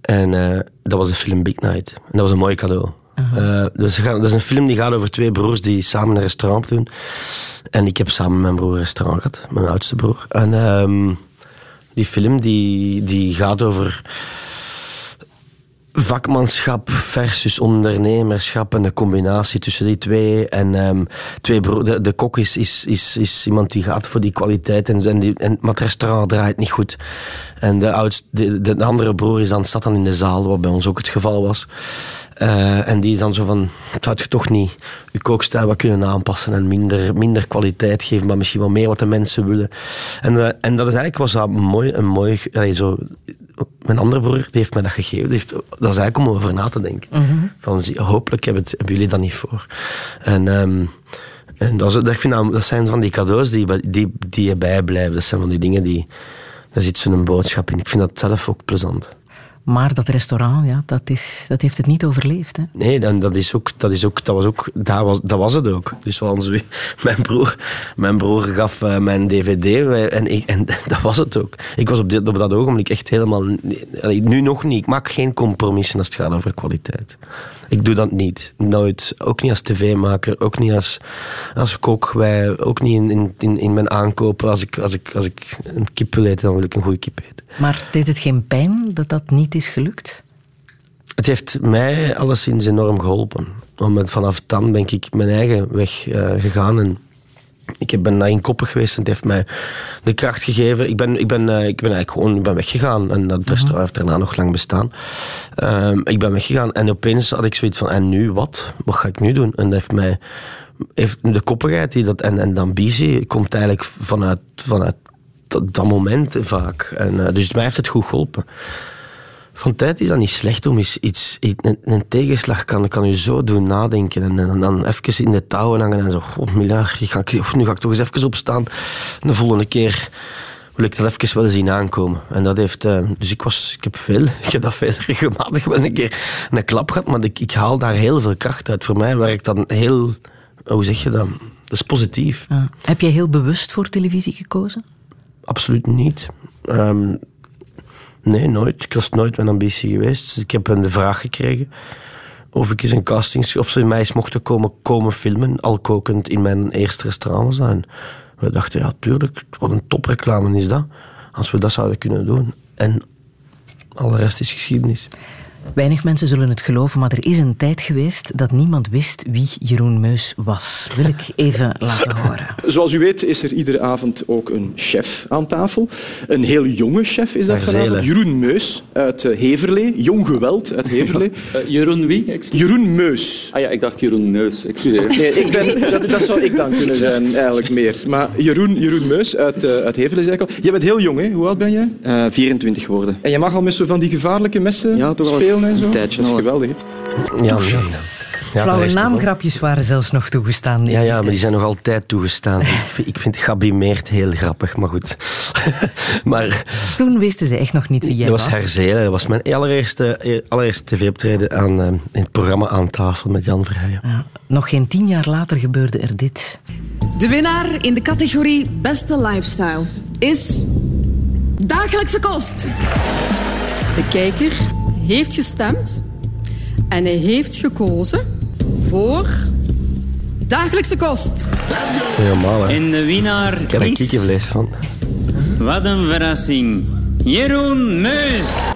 En uh, dat was de film Big Night. En dat was een mooi cadeau. Uh, dus dat is een film die gaat over twee broers die samen een restaurant doen. En ik heb samen mijn broer een restaurant gehad, mijn oudste broer. En um, die film die, die gaat over vakmanschap versus ondernemerschap en de combinatie tussen die twee. En um, twee broer, de, kok is, is, is, iemand die gaat voor die kwaliteit, en, en, die, en, maar het restaurant draait niet goed. En de, oudste, de, de andere broer is dan, staat dan in de zaal, wat bij ons ook het geval was. Uh, en die dan zo van, zou je toch niet je kookstijl wat kunnen aanpassen en minder, minder kwaliteit geven, maar misschien wel meer wat de mensen willen. En, uh, en dat is eigenlijk was dat mooi, een mooi, allee, zo, mijn andere broer die heeft mij dat gegeven. Heeft, dat is eigenlijk om over na te denken. Mm -hmm. Van, hopelijk hebben, het, hebben, jullie dat niet voor. En, um, en dat, is, dat, vind dat, dat zijn van die cadeaus die, die, die je bijblijven. Dat zijn van die dingen die, daar zit zo'n boodschap in. Ik vind dat zelf ook plezant. Maar dat restaurant, ja, dat, is, dat heeft het niet overleefd. Hè? Nee, en dat, is ook, dat, is ook, dat, was ook, dat, was, dat was het ook. Dus mijn, broer, mijn broer gaf uh, mijn dvd en, ik, en dat was het ook. Ik was op, dit, op dat ogenblik echt helemaal... Nu nog niet. Ik maak geen compromissen als het gaat over kwaliteit. Ik doe dat niet. Nooit. Ook niet als tv-maker, ook niet als, als kok. Wij, ook niet in, in, in mijn aankopen. Als ik, als, ik, als ik een kip wil eten, dan wil ik een goede kip eten. Maar deed het geen pijn dat dat niet is gelukt? Het heeft mij alleszins enorm geholpen. Want vanaf dan ben ik mijn eigen weg uh, gegaan. En ik ben naar in koppen geweest en het heeft mij de kracht gegeven. Ik ben, ik ben, uh, ik ben eigenlijk gewoon ik ben weggegaan. En dat restaurant mhm. heeft daarna nog lang bestaan. Uh, ik ben weggegaan en opeens had ik zoiets van, en nu wat? Wat ga ik nu doen? En dat heeft mij... Heeft de koppigheid die dat, en, en de ambitie komt eigenlijk vanuit, vanuit dat, dat moment vaak. En, uh, dus mij heeft het goed geholpen. Van tijd is dat niet slecht om iets, een, een, tegenslag kan, kan je zo doen nadenken en, dan even in de touwen hangen en zo, oh miljard, nu ga ik toch eens even opstaan. En de volgende keer wil ik dat even wel zien aankomen. En dat heeft, uh, dus ik, was, ik heb veel, ik heb dat veel regelmatig wel een keer een klap gehad, maar ik, ik haal daar heel veel kracht uit. Voor mij werkt dat heel, hoe zeg je dat? Dat is positief. Heb jij heel bewust voor televisie gekozen? Absoluut niet. Um, nee, nooit. Ik was nooit mijn ambitie geweest. Dus ik heb de vraag gekregen of ik eens een casting... of ze mij mochten komen, komen filmen, al kokend in mijn eerste restaurant zijn. We dachten, ja, tuurlijk, wat een topreclame is dat. Als we dat zouden kunnen doen. En al de rest is geschiedenis. Weinig mensen zullen het geloven, maar er is een tijd geweest dat niemand wist wie Jeroen Meus was. Wil ik even laten horen. Zoals u weet is er iedere avond ook een chef aan tafel. Een heel jonge chef is dat vanavond. Jeroen Meus uit eh, Heverlee. Jong geweld uit Heverlee. Uh, Jeroen wie? Jeroen Meus. Ah ja, ik dacht Jeroen Neus. Excuseer. Nee, ik ben, dat, dat, zou ik dan kunnen zijn, eigenlijk meer. Maar Jeroen, Jeroen Meus uit, uh, uit Heverlee, zei ik al. Je bent heel jong, hè? Hoe oud ben je? Uh, 24 geworden. En je mag al met zo van die gevaarlijke messen ja, spelen? En zo? Een tijdje. Dat is geweldig. Ja, ja, Flauwe naamgrapjes waren zelfs nog toegestaan. Ja, ja, maar die zijn nog altijd toegestaan. ik vind Gabi Meert heel grappig, maar goed. maar, Toen wisten ze echt nog niet wie jij was. Dat was Herzelen. Dat was mijn allereerste, allereerste tv-optreden aan, uh, in het programma Aan tafel met Jan Verheijen. Ja, nog geen tien jaar later gebeurde er dit. De winnaar in de categorie Beste Lifestyle is... Dagelijkse kost. De kijker heeft gestemd en hij heeft gekozen voor dagelijkse kost. Helemaal, hè? En de winnaar Ik heb er kiekenvlees van. Wat een verrassing. Jeroen Meus.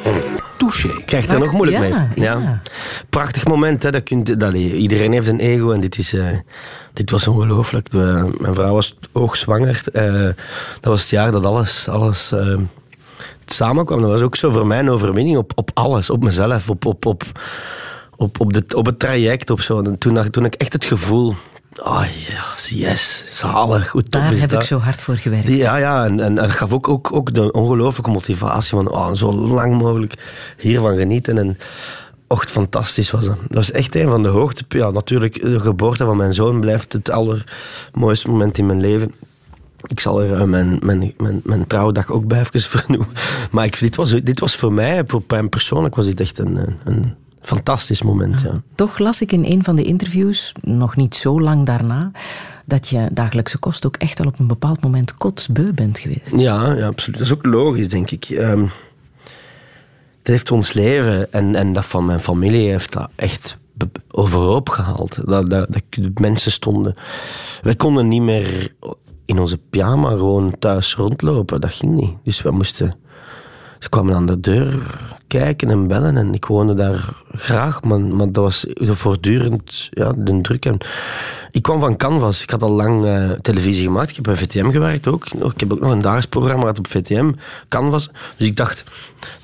Touché. Krijgt er nog moeilijk mee. Ja. Prachtig moment. Hè. Dat kunt, dat, iedereen heeft een ego en dit, is, uh, dit was ongelooflijk. Mijn vrouw was hoogzwanger. Uh, dat was het jaar dat alles, alles uh, samenkwam. Dat was ook zo voor mij een overwinning op, op alles. Op mezelf, op, op, op, op, op, de, op het traject. Op zo. En toen, toen ik echt het gevoel... Oh, yes, zalig, goed tof Daar is heb dat. ik zo hard voor gewerkt. Ja, ja en, en dat gaf ook, ook, ook de ongelooflijke motivatie van oh, zo lang mogelijk hiervan genieten. En ocht, fantastisch was dat. Dat was echt een van de hoogte. Ja, natuurlijk, de geboorte van mijn zoon blijft het allermooiste moment in mijn leven. Ik zal er mijn, mijn, mijn, mijn trouwdag ook bij even vernoemen. Maar ik, dit, was, dit was voor mij, voor mij persoonlijk, was dit echt een, een fantastisch moment. Ja. Toch las ik in een van de interviews, nog niet zo lang daarna, dat je dagelijkse kost ook echt wel op een bepaald moment kotsbeu bent geweest. Ja, ja absoluut. Dat is ook logisch, denk ik. Um, het heeft ons leven en, en dat van mijn familie heeft dat echt overhoop gehaald. Dat, dat, dat de mensen stonden... Wij konden niet meer in onze pyjama gewoon thuis rondlopen. Dat ging niet. Dus we moesten... Ze kwamen aan de deur kijken en bellen. En ik woonde daar graag, maar, maar dat was voortdurend ja, de druk. En ik kwam van Canvas. Ik had al lang uh, televisie gemaakt. Ik heb bij VTM gewerkt ook. Ik heb ook nog een dagelijks programma gehad op VTM, Canvas. Dus ik dacht,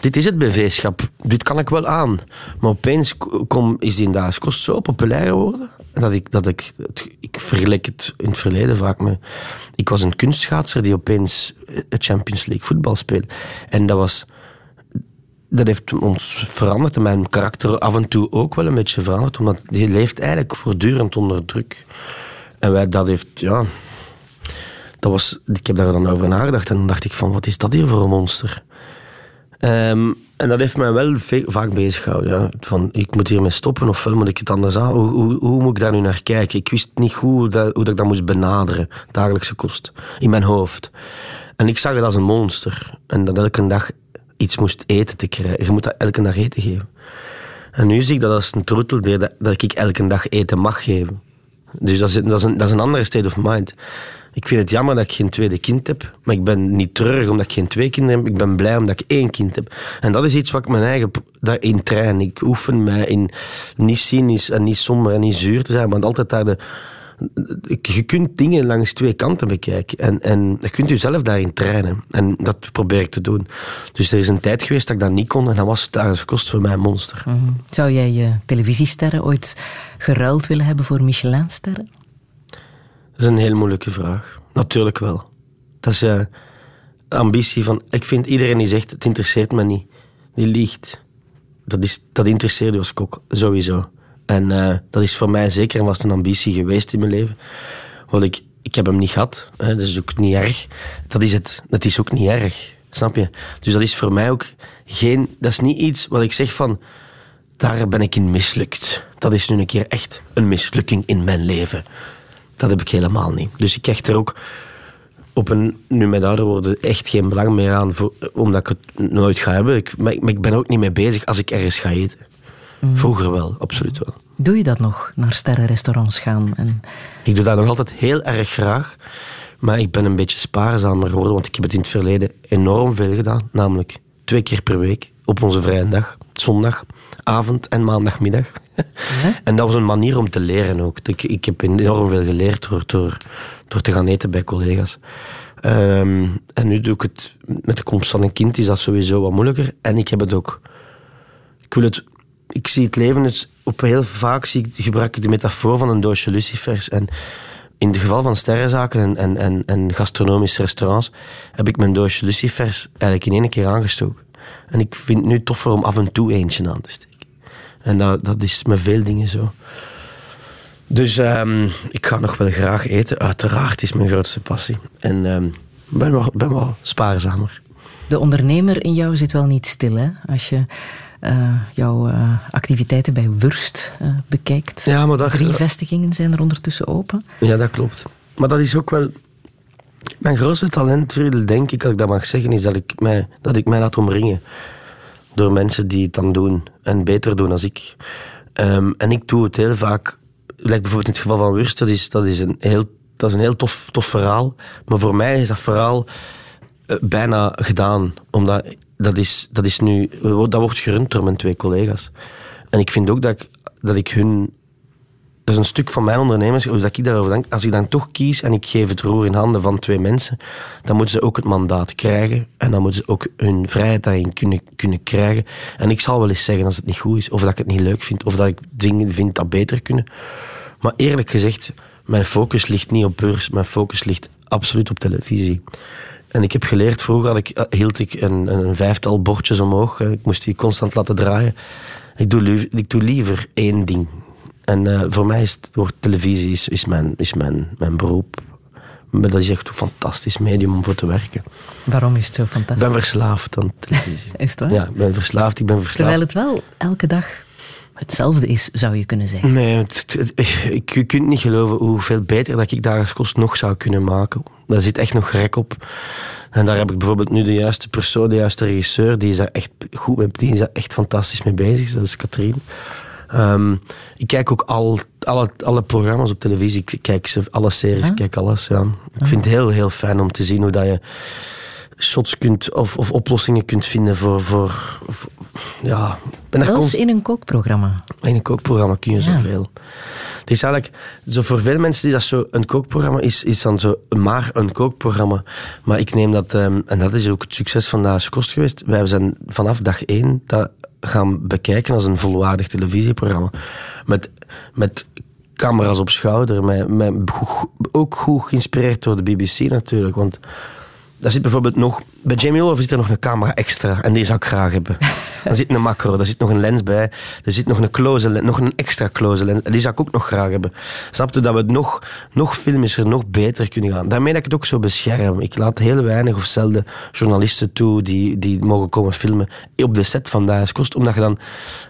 dit is het BV-schap. Dit kan ik wel aan. Maar opeens kom, is die dagelijks kost zo populair geworden. Dat ik, dat ik, ik vergelijk het in het verleden vaak met... Ik was een kunstschaatser die opeens het Champions League voetbal speelde. En dat was dat heeft ons veranderd en mijn karakter af en toe ook wel een beetje veranderd, omdat je leeft eigenlijk voortdurend onder druk. En wij, dat heeft, ja... Dat was, ik heb daar dan over nagedacht en dan dacht ik van, wat is dat hier voor een monster? Um, en dat heeft mij wel vaak bezig gehouden. Van, ik moet hiermee stoppen of moet ik het anders aan? Hoe, hoe, moet ik daar nu naar kijken? Ik wist niet hoe, dat, hoe dat ik dat moest benaderen, dagelijkse kost, in mijn hoofd. En ik zag het als een monster. En dat elke dag iets moest eten te krijgen. Je moet dat elke dag eten geven. En nu zie ik dat als een troetelbeer dat, dat ik elke dag eten mag geven. Dus dat is, dat, is een, dat is een andere state of mind. Ik vind het jammer dat ik geen tweede kind heb, maar ik ben niet treurig omdat ik geen twee kinderen heb. Ik ben blij omdat ik één kind heb. En dat is iets wat ik mijn eigen daarin train. Ik oefen mij in niet cynisch en niet somber en niet zuur te zijn, maar altijd daar de, je kunt dingen langs twee kanten bekijken. En, en je kunt jezelf daarin trainen. En dat probeer ik te doen. Dus er is een tijd geweest dat ik dat niet kon. En dan was het kost voor mij een monster. Mhm. Zou jij je televisiesterren ooit geruild willen hebben voor Michelin-sterren? Dat is een heel moeilijke vraag. Natuurlijk wel. Dat is uh, ambitie van... Ik vind iedereen die zegt, het interesseert me niet. Die liegt. Dat, is, dat interesseert je als kok, sowieso. En uh, dat is voor mij zeker en was een ambitie geweest in mijn leven. Want ik, ik heb hem niet gehad. Hè, dat is ook niet erg. Dat is het. Dat is ook niet erg. Snap je? Dus dat is voor mij ook geen... Dat is niet iets wat ik zeg van... Daar ben ik in mislukt. Dat is nu een keer echt een mislukking in mijn leven. Dat heb ik helemaal niet. Dus ik hecht er ook op een, nu met ouder worden, echt geen belang meer aan, voor, omdat ik het nooit ga hebben. Ik, maar, ik ben ook niet mee bezig als ik ergens ga eten. Mm. Vroeger wel, absoluut wel. Doe je dat nog, naar sterrenrestaurants gaan? En... Ik doe dat nog altijd heel erg graag. Maar ik ben een beetje spaarzamer geworden, want ik heb het in het verleden enorm veel gedaan. Namelijk twee keer per week op onze vrije dag. Zondag, avond en maandagmiddag. En dat was een manier om te leren ook. Ik, ik heb enorm veel geleerd door, door, door te gaan eten bij collega's. Ehm, en nu doe ik het met de komst van een kind, is dat sowieso wat moeilijker. En ik heb het ook... Ik wil het ik zie het leven dus op heel vaak zie ik, gebruik ik de metafoor van een doosje lucifers. En in het geval van sterrenzaken en, en, en, en gastronomische restaurants heb ik mijn doosje lucifers eigenlijk in één keer aangestoken. En ik vind het nu toffer om af en toe eentje aan te steken. En dat, dat is met veel dingen zo. Dus um, ik ga nog wel graag eten. Uiteraard is mijn grootste passie. En um, ben, wel, ben wel spaarzamer. De ondernemer in jou zit wel niet stil, hè? Als je uh, jouw uh, activiteiten bij Wurst uh, bekijkt. Ja, maar dat, Drie vestigingen zijn er ondertussen open. Ja, dat klopt. Maar dat is ook wel... Mijn grootste talent, denk ik, als ik dat mag zeggen, is dat ik mij, dat ik mij laat omringen. Door mensen die het dan doen. En beter doen als ik. Um, en ik doe het heel vaak... Like bijvoorbeeld in het geval van Wurst, dat is, dat is een heel, dat is een heel tof, tof verhaal. Maar voor mij is dat verhaal bijna gedaan. Omdat dat is, dat is nu, dat wordt gerund door mijn twee collega's. En ik vind ook dat ik, dat ik hun. Dat is een stuk van mijn ondernemers, hoe dat ik daarover denk. Als ik dan toch kies en ik geef het roer in handen van twee mensen, dan moeten ze ook het mandaat krijgen. En dan moeten ze ook hun vrijheid daarin kunnen, kunnen krijgen. En ik zal wel eens zeggen als het niet goed is, of dat ik het niet leuk vind, of dat ik dingen vind dat beter kunnen. Maar eerlijk gezegd, mijn focus ligt niet op beurs, mijn focus ligt absoluut op televisie. En ik heb geleerd, vroeger had ik, eh, hield ik een, een vijftal bordjes omhoog. Ik moest die constant laten draaien. Ik doe, ik doe liever één ding. En uh, voor mij is het, wordt televisie is, is, mijn, is mijn, mijn beroep. Maar dat is echt een fantastisch medium om voor te werken. Waarom is het zo fantastisch? Ik ben verslaafd aan televisie. is het waar? Ja, ik ben verslaafd. Ik ben verslaafd. Terwijl het wel elke dag hetzelfde is, zou je kunnen zeggen. Nee, je kunt niet geloven hoeveel beter dat ik dagelijks kost nog zou kunnen maken. Daar zit echt nog rek op. En daar heb ik bijvoorbeeld nu de juiste persoon, de juiste regisseur, die is daar echt goed mee, die is daar echt fantastisch mee bezig. Dat is Katrien. Um, ik kijk ook al, alle, alle programma's op televisie. Ik kijk ze, alle series, ik kijk alles. Ja. Ik vind het heel, heel fijn om te zien hoe dat je shots kunt of, of oplossingen kunt vinden voor. voor, ja, ben Zelfs in een kookprogramma. In een kookprogramma kun je zoveel. Het is eigenlijk, zo voor veel mensen die dat zo een kookprogramma is, is dan zo maar een kookprogramma. Maar ik neem dat, um, en dat is ook het succes van Daas Kost geweest. Wij zijn vanaf dag één dat gaan bekijken als een volwaardig televisieprogramma. Met, met camera's op schouder, met, met, ook goed geïnspireerd door de BBC natuurlijk. Want daar zit bijvoorbeeld nog... Bij Jamie Oliver zit er nog een camera extra. En die zou ik graag hebben. Er zit een macro, er zit nog een lens bij. Er zit nog een close lens, nog een extra close lens. En die zou ik ook nog graag hebben. Snap je? Dat we het nog, nog filmischer, nog beter kunnen gaan. Daarmee dat ik het ook zo bescherm. Ik laat heel weinig of zelden journalisten toe die, die mogen komen filmen op de set van Daas Kost. Omdat je dan...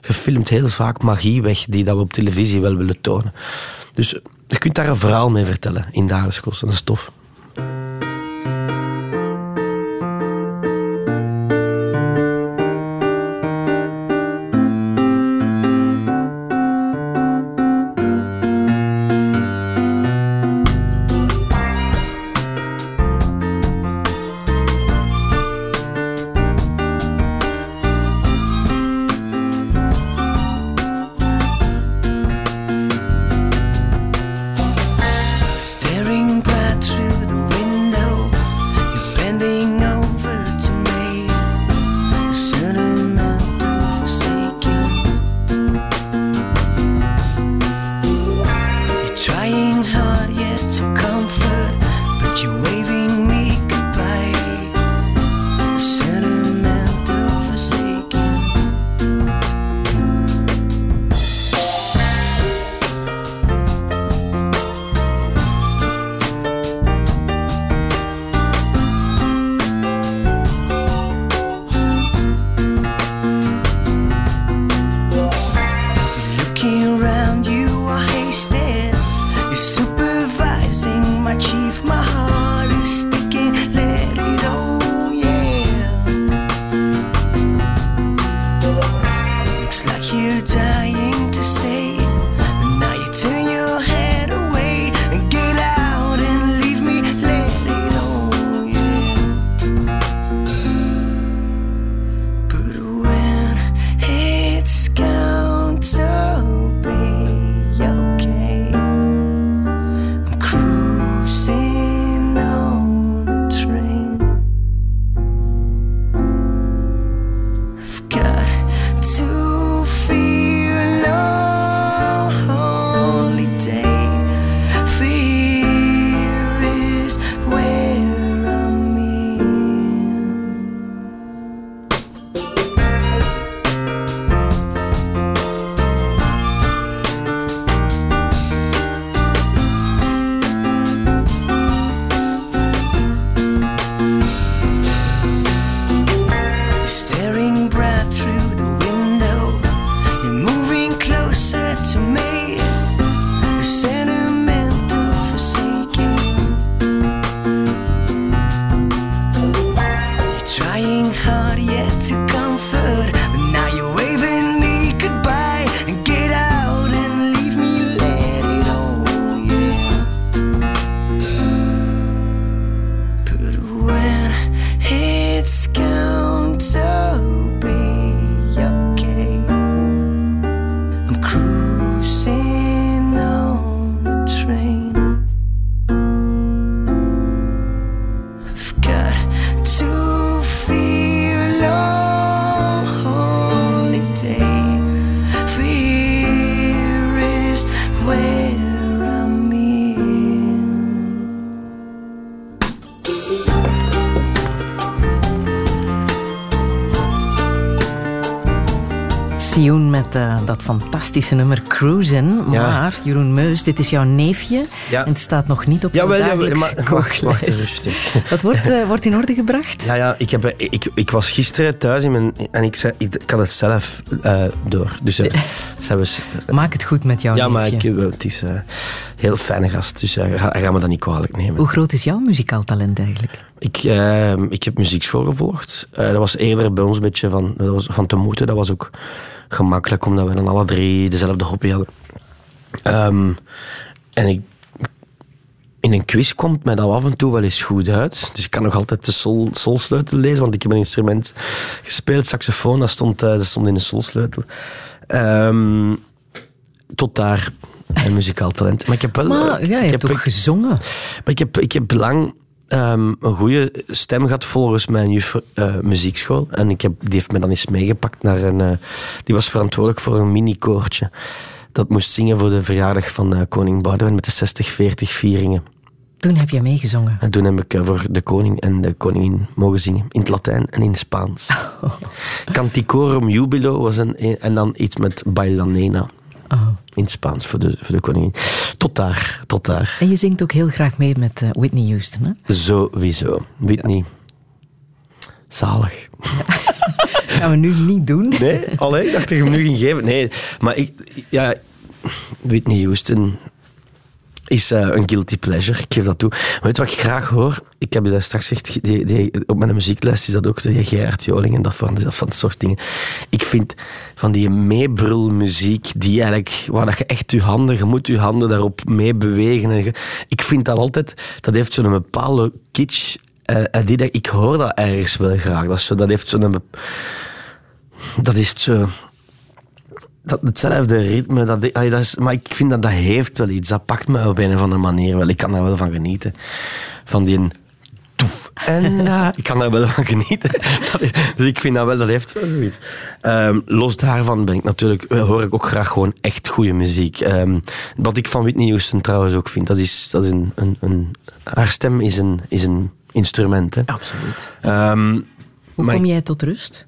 gefilmd heel vaak magie weg die dat we op televisie wel willen tonen. Dus je kunt daar een verhaal mee vertellen in Daas Kost. Dat is tof. Sioen met uh, dat fantastische nummer Cruisin. Ja. Maar, Jeroen Meus, dit is jouw neefje. Ja. En het staat nog niet op maar, wacht, wacht rustig. Dat wordt, uh, wordt in orde gebracht? Ja, ja ik, heb, ik, ik was gisteren thuis in mijn, en ik, zei, ik, ik had het zelf uh, door. Dus, was, Maak het goed met jouw ja, neefje. Ja, maar ik, het is een heel fijne gast. Dus hij gaat me dat niet kwalijk nemen. Hoe groot is jouw muzikaal talent eigenlijk? Ik, ik heb muziekschool gevolgd. dat was eerder bij ons een beetje van, dat was van te moeten. Dat was ook gemakkelijk, omdat we dan alle drie dezelfde hobby hadden. Um, en ik, in een quiz komt mij dat af en toe wel eens goed uit. Dus ik kan nog altijd de sol, solsleutel lezen, want ik heb een instrument gespeeld, saxofoon, dat stond, dat stond in de solsleutel. Um, tot daar een muzikaal talent. Maar ik heb wel... Maar, ja, je ik hebt heb, ook gezongen. Maar ik heb, ik heb lang um, een goede stem gehad volgens mijn juf uh, muziekschool. En ik heb, die heeft me dan eens meegepakt naar een... Uh, die was verantwoordelijk voor een mini-koortje. Dat moest zingen voor de verjaardag van uh, koning Boudewijn met de 60-40 vieringen. Toen heb je meegezongen? En toen heb ik voor de koning en de koningin mogen zingen. In het Latijn en in het Spaans. Oh. Canticorum Jubilo was een... En dan iets met Bailanena. Oh. In het Spaans voor de, voor de koningin. Tot daar, tot daar. En je zingt ook heel graag mee met uh, Whitney Houston, hè? Sowieso. Whitney. Zalig. Ja. Gaan we nu niet doen. Nee, alleen dacht ik hem nu ging geven. Nee, maar ik... Ja, Whitney Houston is uh, een guilty pleasure. Ik geef dat toe. Maar weet je wat ik graag hoor? Ik heb je daar straks gezegd, die, die, op mijn muzieklijst is dat ook de Gerard Joling en dat van, dat soort dingen. Ik vind van die meebrulmuziek, die eigenlijk, waar dat je echt je handen, je moet je handen daarop mee bewegen. En ik vind dat altijd, dat heeft zo'n bepaalde kitsch. Uh, die, ik hoor dat ergens wel graag. Dat, zo, dat heeft zo'n... Dat is zo dat, hetzelfde ritme, dat, dat is, maar ik vind dat dat heeft wel iets. Dat pakt me op een of andere manier wel. Ik kan daar wel van genieten. Van die toef. En uh, ik kan daar wel van genieten. Is, dus ik vind dat wel, dat heeft wel zoiets. Um, los daarvan ben ik natuurlijk, hoor ik ook graag gewoon echt goede muziek. Um, wat ik van Whitney Houston trouwens ook vind, dat is, dat is een, een, een haar stem is een, is een instrument. Hè. Absoluut. Um, Hoe kom jij tot rust?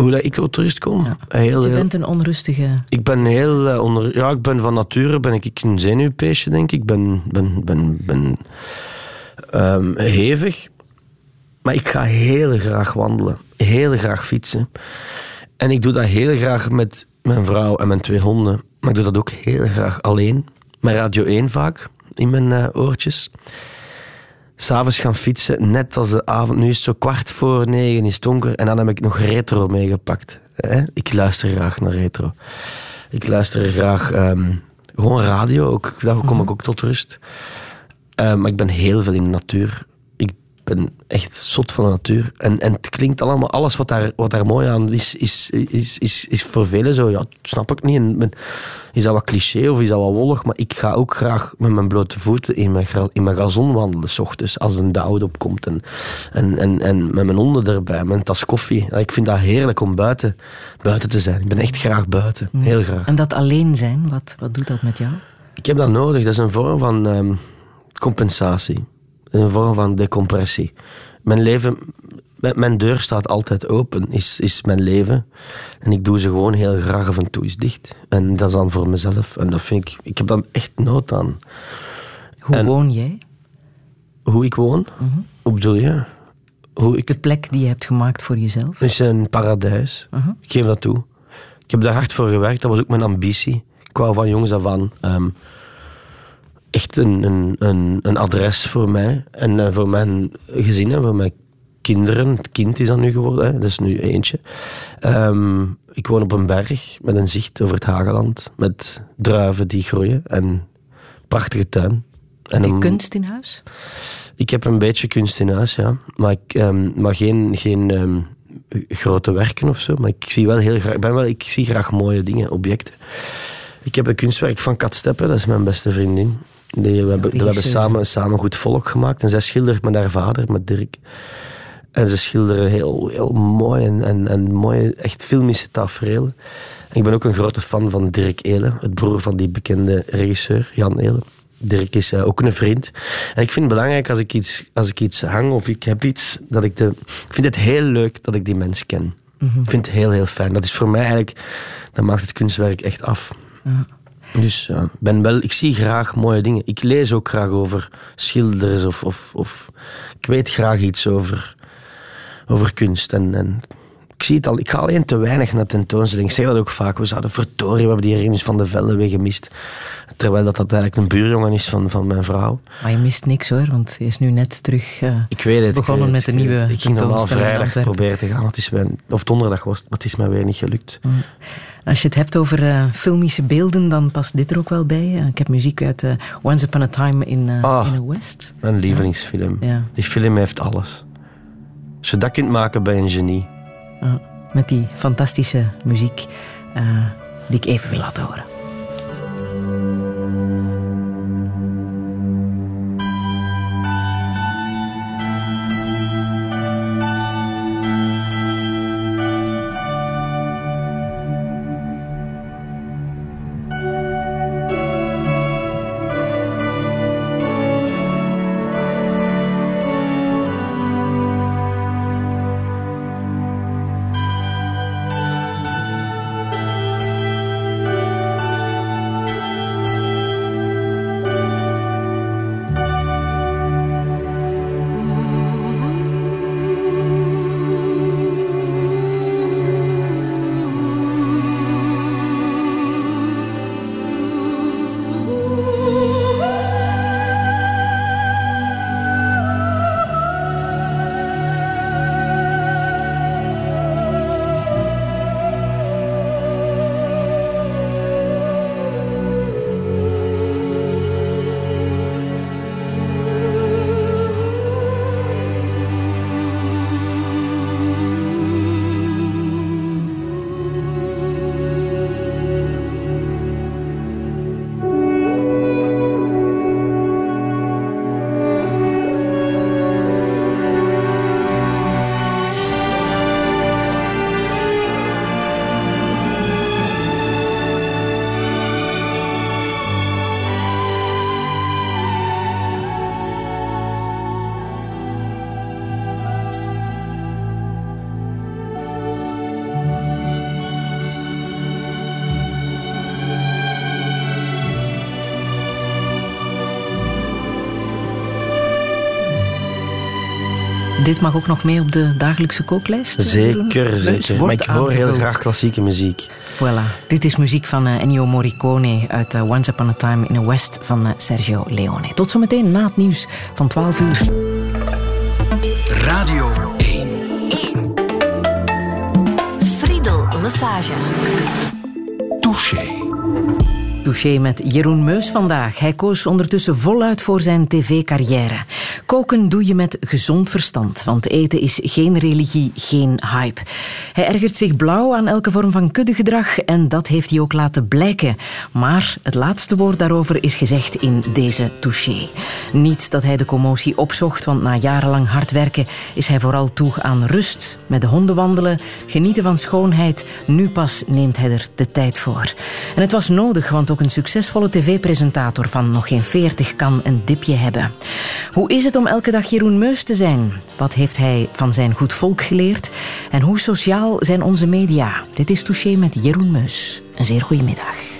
Hoe dat ik tot rust kom? Ja. Heel, je bent een onrustige... Ik ben heel uh, onder... Ja, ik ben van nature ben ik een zenuwpeesje, denk ik. Ik ben, ben, ben, ben um, hevig. Maar ik ga heel graag wandelen. Heel graag fietsen. En ik doe dat heel graag met mijn vrouw en mijn twee honden. Maar ik doe dat ook heel graag alleen. Met Radio 1 vaak, in mijn uh, oortjes s'avonds gaan fietsen, net als de avond. Nu is het zo kwart voor negen, is het donker. En dan heb ik nog retro meegepakt. Ik luister graag naar retro. Ik luister graag um, gewoon radio, ook. daar kom ik mhm. ook tot rust. Um, maar ik ben heel veel in de natuur ben echt zot van de natuur. En, en het klinkt allemaal, alles wat daar, wat daar mooi aan is, is, is, is, is voor velen zo. Ja, snap ik niet. En is dat wat cliché of is dat wat wollig? Maar ik ga ook graag met mijn blote voeten in mijn, in mijn gazon wandelen, s ochtends, als een dauw opkomt. En, en, en, en met mijn honden erbij, met een tas koffie. ik vind dat heerlijk om buiten, buiten te zijn. Ik ben echt graag buiten. Heel graag. En dat alleen zijn, wat, wat doet dat met jou? Ik heb dat nodig. Dat is een vorm van um, compensatie een vorm van decompressie. Mijn leven, mijn deur staat altijd open, is, is mijn leven. En ik doe ze gewoon heel graag af en toe eens dicht. En dat is dan voor mezelf. En dat vind ik, ik heb dan echt nood aan. Hoe woon jij? Hoe ik woon? Mm Hoe bedoel je? Hoe ik... De plek die je hebt gemaakt voor jezelf? is een paradijs. Mhm. Ik geef dat toe. Ik heb daar hard voor gewerkt, dat was ook mijn ambitie. Ik wou van jongens af aan ehm, echt een, een, een, een, adres voor mij en uh, voor mijn gezin en voor mijn kinderen. Het kind is dat nu geworden, hè. dat is nu eentje. Um, ik woon op een berg met een zicht over het Hageland, met druiven die groeien en prachtige tuin. Heb je kunst in huis? Ik heb een beetje kunst in huis, ja. Maar, ik, um, maar geen, geen um, grote werken of zo. Maar ik zie wel heel graag, ik ben wel, ik zie graag mooie dingen, objecten. Ik heb een kunstwerk van Kat Steppen, dat is mijn beste vriendin. Die, we hebben, we hebben samen, samen goed volk gemaakt. En zij schildert met haar vader, met Dirk. En ze schilderen heel, heel mooi en, en, en mooie, echt filmische tafereelen. ik ben ook een grote fan van Dirk Elen, het broer van die bekende regisseur, Jan Elen. Dirk is uh, ook een vriend. En ik vind het belangrijk als ik iets, als ik iets hang of ik heb iets, dat ik de... Ik vind het heel leuk dat ik die mens ken. Ik vind het heel, heel fijn. Dat is voor mij eigenlijk, dat maakt het kunstwerk echt af. Ja. Dus ja, ben wel, ik zie graag mooie dingen. Ik lees ook graag over schilders of, of, of ik weet graag iets over, over kunst. En, en ik zie het al, ik ga alleen te weinig naar tentoonstellingen. Ik zeg dat ook vaak. We zouden vertoren, we hebben die Rinus van de Velde weer gemist. Terwijl dat, dat eigenlijk een buurjongen is van, van mijn vrouw. Maar je mist niks hoor, want hij is nu net terug uh, ik weet het, begonnen ik met de nieuwe Ik ging normaal vrijdag proberen te gaan. Het is weer, of donderdag was het, maar het is mij weer niet gelukt. Mm. Als je het hebt over uh, filmische beelden, dan past dit er ook wel bij. Uh, ik heb muziek uit uh, Once Upon a Time in, ah, in the West. Mijn lievelingsfilm. Ja. Die film heeft alles. Als je dat kunt maken, je een genie. Met die fantastische muziek die ik even wil laten horen. Dit mag ook nog mee op de dagelijkse kooklijst? Zeker, zeker. Maar ik hoor heel graag klassieke muziek. Voilà. Dit is muziek van uh, Ennio Morricone uit uh, Once Upon a Time in the West van Sergio Leone. Tot zometeen na het nieuws van 12 uur. Radio 1. 1. Friedel Lassage. Touché. Touché met Jeroen Meus vandaag. Hij koos ondertussen voluit voor zijn tv-carrière. Koken doe je met gezond verstand, want eten is geen religie, geen hype. Hij ergert zich blauw aan elke vorm van kuddegedrag en dat heeft hij ook laten blijken. Maar het laatste woord daarover is gezegd in deze touché. Niet dat hij de commotie opzocht, want na jarenlang hard werken is hij vooral toe aan rust, met de honden wandelen, genieten van schoonheid. Nu pas neemt hij er de tijd voor. En het was nodig, want ook een succesvolle tv-presentator van nog geen veertig kan een dipje hebben. Hoe is het om elke dag Jeroen Meus te zijn? Wat heeft hij van zijn goed volk geleerd? En hoe sociaal zijn onze media? Dit is Touché met Jeroen Meus. Een zeer goede middag.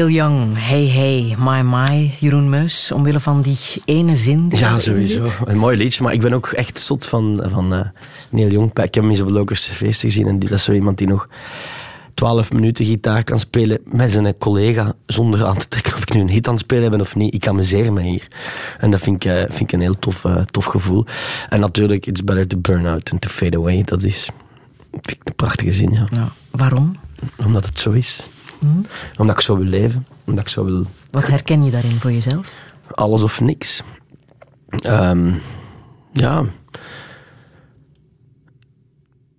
Neil Young, Hey Hey, My My, Jeroen Meus, omwille van die ene zin. Die ja, sowieso. Een mooi liedje, maar ik ben ook echt zot van, van uh, Neil Young. Ik heb hem eens op Lokerse feesten gezien en dat is zo iemand die nog 12 minuten gitaar kan spelen met zijn collega zonder aan te trekken of ik nu een hit aan het spelen ben of niet. Ik amuseer me hier. En dat vind ik, uh, vind ik een heel tof, uh, tof gevoel. En natuurlijk, it's better to burn out than to fade away. Dat is vind ik een prachtige zin, ja. ja. Waarom? Omdat het zo is. Omdat ik zo wil leven. Omdat ik zo wil... Wat herken je daarin voor jezelf? Alles of niks. Um, ja.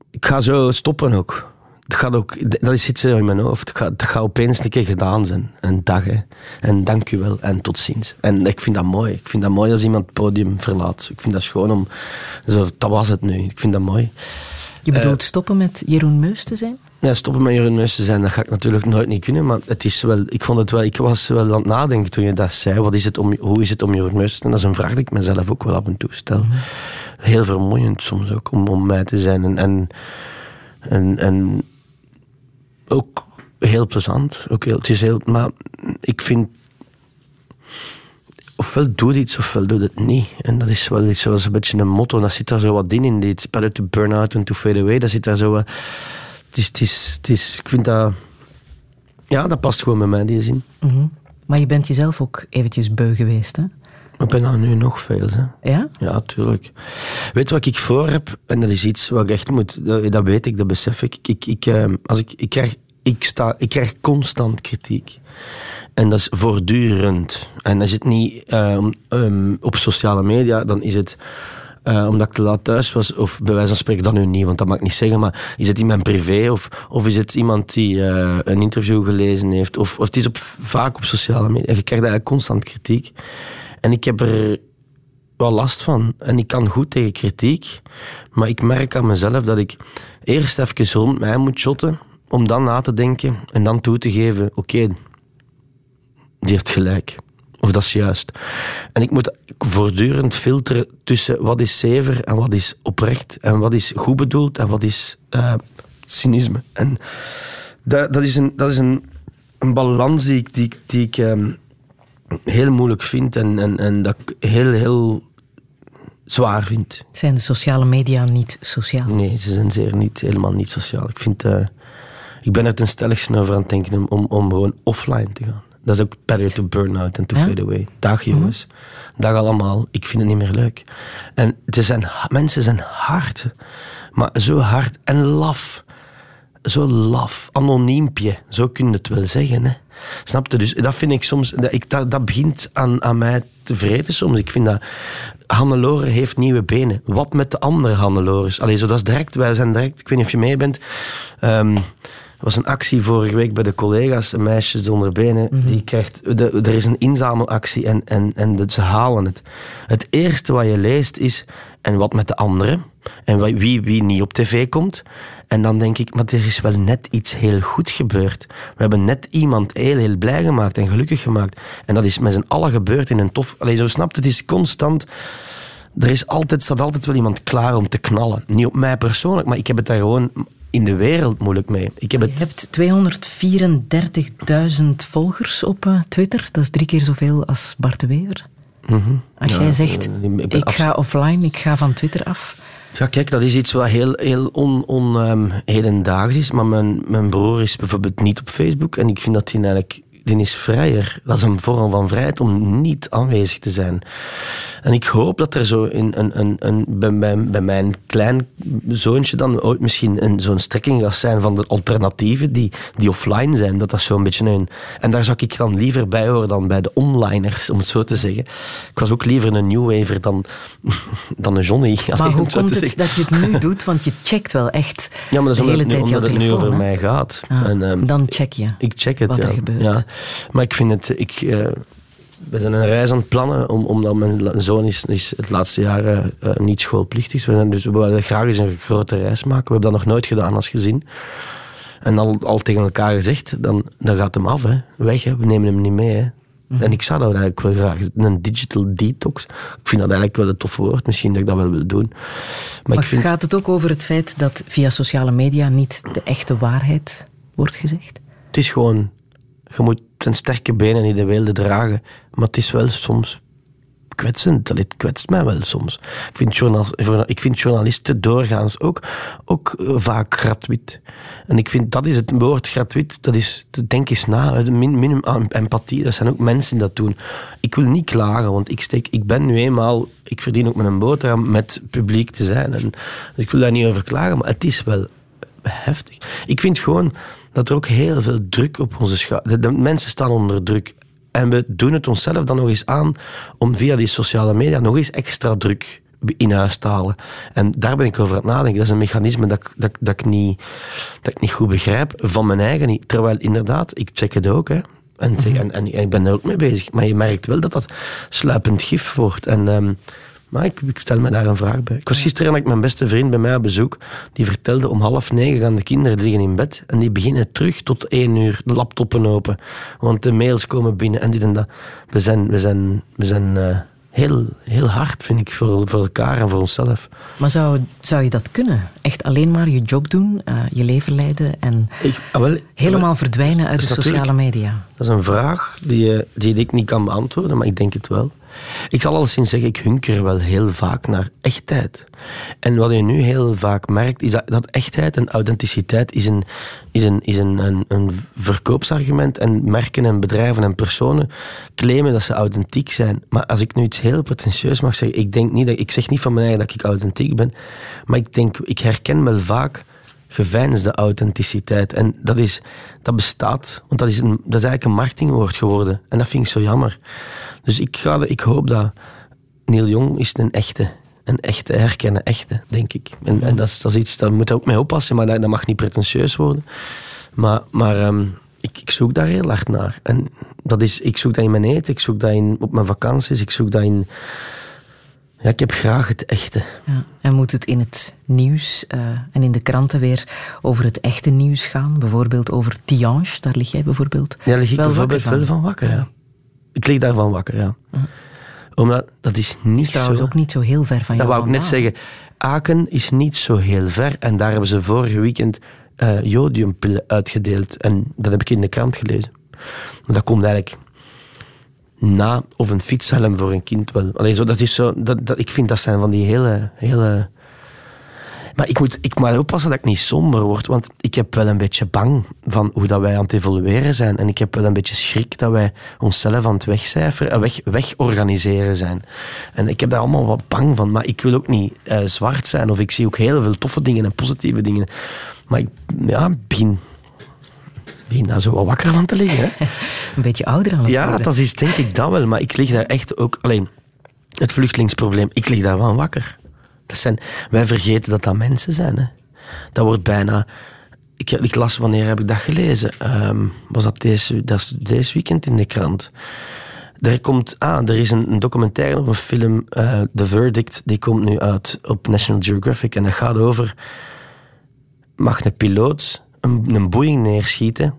Ik ga zo stoppen ook. Dat, gaat ook, dat is iets in mijn hoofd. Het gaat, opeens een keer gedaan zijn. Een dag. Hè. En dank u wel en tot ziens. En ik vind dat mooi. Ik vind dat mooi als iemand het podium verlaat. Ik vind dat schoon om... Zo, dat was het nu. Ik vind dat mooi. Je bedoelt uh, stoppen met Jeroen Meus te zijn? Ja, stoppen met Jeroen Meus te zijn, dat ga ik natuurlijk nooit niet kunnen. Maar het is wel, ik, vond het wel, ik was wel aan het nadenken toen je dat zei. Wat is het om, hoe is het om Meus te zijn? Dat is een vraag die ik mezelf ook wel af en toe stel. Mm -hmm. Heel vermoeiend soms ook om, om mij te zijn. En, en, en, en ook heel plezant. Ook heel, het is heel, maar ik vind ofwel doe iets ofwel doe het niet. En dat is wel iets zoals een beetje een motto. Dat zit daar zo wat in. in It's better to burn out than to fade away. Dat zit daar zo wat... Het is, het is, het is, ik vind dat... Ja, dat past gewoon bij mij, die zin. Mm -hmm. Maar je bent jezelf ook eventjes beu geweest, hè? Ik ben dat nu nog veel. Hè. Ja? Ja, tuurlijk. Weet wat ik voor heb? En dat is iets wat ik echt moet... Dat, dat weet ik, dat besef ik. Ik, ik, ik, als ik, ik, krijg, ik, sta, ik krijg constant kritiek. En dat is voortdurend. En is het niet um, um, op sociale media, dan is het uh, omdat ik te laat thuis was, of bij wijze van spreken dat nu niet, want dat mag ik niet zeggen, maar is het mijn privé of, of is het iemand die uh, een interview gelezen heeft, of, of het is op, vaak op sociale media. Je krijgt eigenlijk constant kritiek. En ik heb er wel last van. En ik kan goed tegen kritiek, maar ik merk aan mezelf dat ik eerst even rond mij moet shotten, om dan na te denken en dan toe te geven, oké, die heeft gelijk. Of dat is juist. En ik moet voortdurend filteren tussen wat is zever en wat is oprecht. En wat is goed bedoeld en wat is uh, cynisme. En dat, dat is, een, dat is een, een balans die ik, die, die ik um, heel moeilijk vind en, en, en dat ik heel, heel zwaar vind. Zijn de sociale media niet sociaal? Nee, ze zijn zeer niet, helemaal niet sociaal. Ik, vind, uh, ik ben er ten stelligste over aan het denken om, om, om gewoon offline te gaan. Dat is ook better to burn out and to ja? fade away. Dag jongens. Mm -hmm. Dag allemaal. Ik vind het niet meer leuk. En het zijn, mensen zijn hard. Maar zo hard en laf. Zo laf. Anoniempje. Zo kun je het wel zeggen. Hè? Snap je? Dus dat vind ik soms... Dat, ik, dat, dat begint aan, aan mij te vreten soms. Ik vind dat... Hannelore heeft nieuwe benen. Wat met de andere Hannelores? Allee, zo, dat is direct... Wij zijn direct... Ik weet niet of je mee bent... Um, was een actie vorige week bij de collega's, een meisje zonder benen. Mm -hmm. die krijgt, de, er is een inzamelactie en, en, en de, ze halen het. Het eerste wat je leest is, en wat met de anderen? En wie, wie niet op tv komt? En dan denk ik, maar er is wel net iets heel goed gebeurd. We hebben net iemand heel, heel blij gemaakt en gelukkig gemaakt. En dat is met z'n allen gebeurd in een tof... Allee, zo snapt het is constant... Er is altijd, staat altijd wel iemand klaar om te knallen. Niet op mij persoonlijk, maar ik heb het daar gewoon in de wereld moeilijk mee. Ik heb het... Je hebt 234.000 volgers op uh, Twitter. Dat is drie keer zoveel als Bart de Wever. Mm -hmm. Als ja, jij zegt, uh, ik, ik ga offline, ik ga van Twitter af. Ja, kijk, dat is iets wat heel, heel on, on, um, hedendaags is. Maar mijn, mijn broer is bijvoorbeeld niet op Facebook. En ik vind dat hij eigenlijk die is vrijer. Dat is een vorm van vrijheid om niet aanwezig te zijn. En ik hoop dat er zo in een, een, een, bij, mijn, bij mijn klein zoontje dan ooit misschien een, zo'n strekking gaat zijn van de alternatieven die, die offline zijn. Dat dat zo'n beetje een... En daar zou ik dan liever bij horen dan bij de onliners, om het zo te zeggen. Ik was ook liever een new waver dan, dan een Johnny. Maar hoe komt het dat je het nu doet? Want je checkt wel echt ja, maar dat is de hele omdat, tijd jouw omdat het telefoon. nu over mij gaat. Ah, en, um, dan check je ik check het, wat ja. er gebeurt. Ja. Maar ik vind het... Ik, uh, we zijn een reis aan het plannen, om, omdat mijn zoon is, is het laatste jaar uh, uh, niet schoolplichtig. We, zijn dus, we willen graag eens een grote reis maken. We hebben dat nog nooit gedaan als gezin. En al, al tegen elkaar gezegd, dan, dan gaat hem af. Hè. Weg, hè. we nemen hem niet mee. Hè. Mhm. En ik zou dat eigenlijk wel graag, een digital detox. Ik vind dat eigenlijk wel een tof woord. Misschien dat ik dat wel wil doen. Maar, Maar ik vind, gaat het ook over het feit dat via sociale media niet de echte waarheid wordt gezegd? het is gewoon, je moet zijn sterke benen die de weelde dragen. Maar het is wel soms kwetsend. Het kwetst mij wel soms. Ik vind, ik vind journalisten doorgaans ook, ook vaak gratuit. En ik vind dat is het woord gratuit. Dat is, denk eens na. Minimum empathie. Dat zijn ook mensen die dat doen. Ik wil niet klagen, want ik, steek, ik ben nu eenmaal. Ik verdien ook een boterham met publiek te zijn. En, dus ik wil daar niet over klagen, maar het is wel heftig. Ik vind gewoon dat er ook heel veel druk op onze schouders... De, mensen staan onder druk. En we doen het onszelf dan nog eens aan om via die sociale media nog eens extra druk in huis te halen. En daar ben ik over aan het nadenken. Dat is een mechanisme dat, dat, dat, ik, niet, dat ik niet goed begrijp, van mijn eigen niet. Terwijl inderdaad, ik check het ook. Hè. En, mhm. en, en, ik ben er ook mee bezig. Maar je merkt wel dat dat sluipend gif wordt. En um, maar ik, stel me daar een vraag bij. Ik was gisteren ik mijn beste vriend bij mij op bezoek. Die vertelde om half negen gaan de kinderen liggen in bed. En die beginnen terug tot één uur de laptoppen open. Want de mails komen binnen en dit en dat. We zijn, we zijn, we zijn uh, heel, heel hard, vind ik, voor, voor elkaar en voor onszelf. Maar zou, zou je dat kunnen? Echt alleen maar je job doen, uh, je leven leiden en ik, ah, wel, helemaal wel, verdwijnen uit de sociale media? Dat is een vraag die, die ik niet kan beantwoorden, maar ik denk het wel. Ik zal alleszins zeggen, ik hunker wel heel vaak naar echtheid. En wat je nu heel vaak merkt, is dat, dat echtheid en authenticiteit is, een, is, een, is een, een, een verkoopsargument. En merken en bedrijven en personen claimen dat ze authentiek zijn. Maar als ik nu iets heel pretentieus mag zeggen, ik denk niet dat ik zeg niet van mijn eigen dat ik authentiek ben, maar ik denk, ik herken wel vaak geveinsde authenticiteit. En dat, is, dat bestaat, want dat is, een, dat is eigenlijk een marketingwoord geworden. En dat vind ik zo jammer. Dus ik, ga, ik hoop dat Neil Jong is een echte. Een echte, herkennen echte, denk ik. En, en dat, is, dat is iets, daar moet je ook mee oppassen, maar dat, mag niet pretentieus worden. Maar, maar ehm, ik, ik, zoek daar heel hard naar. En dat is, ik zoek dat in mijn eten, ik zoek dat in, op mijn vakanties, ik zoek dat in ja, ik heb graag het echte. Ja. En moet het in het nieuws uh, en in de kranten weer over het echte nieuws gaan? Bijvoorbeeld over Tiange, daar lig jij bijvoorbeeld Ja, lig ik wel bijvoorbeeld wel van wakker, ja. Ik lig daarvan wakker, ja. Omdat dat is niet is trouwens ook niet zo heel ver van jou Dat wou ik net zeggen. Aken is niet zo heel ver. En daar hebben ze vorige weekend uh, jodiumpillen uitgedeeld. En dat heb ik in de krant gelezen. Maar dat komt eigenlijk na of een fietshelm voor een kind wel. Allee, zo, dat is zo, dat, ik vind dat zijn van die hele... hele maar ik moet, ik moet oppassen dat ik niet somber word, want ik heb wel een beetje bang van hoe dat wij aan het evolueren zijn. En ik heb wel een beetje schrik dat wij onszelf aan het wegcijferen, weg, wegorganiseren zijn. En ik heb daar allemaal wat bang van, maar ik wil ook niet uh, zwart zijn. Of ik zie ook heel veel toffe dingen en positieve dingen. Maar ik ja, begin, begin daar zo wat wakker van te liggen. Hè. Een beetje ouder aan het ja, dat is denk ik dat wel. Maar ik lig daar echt ook... Alleen, het vluchtelingsprobleem, ik lig daar wel wakker. Dat zijn, wij vergeten dat dat mensen zijn. Hè. Dat wordt bijna... Ik, ik las, wanneer heb ik dat gelezen? Ehm, was dat deze, dat is deze weekend in de krant. Er, komt, ah, er is een, documentaire of een film, uh, The Verdict, die komt nu uit op National Geographic. En dat gaat over... Mag een piloot een, een Boeing neerschieten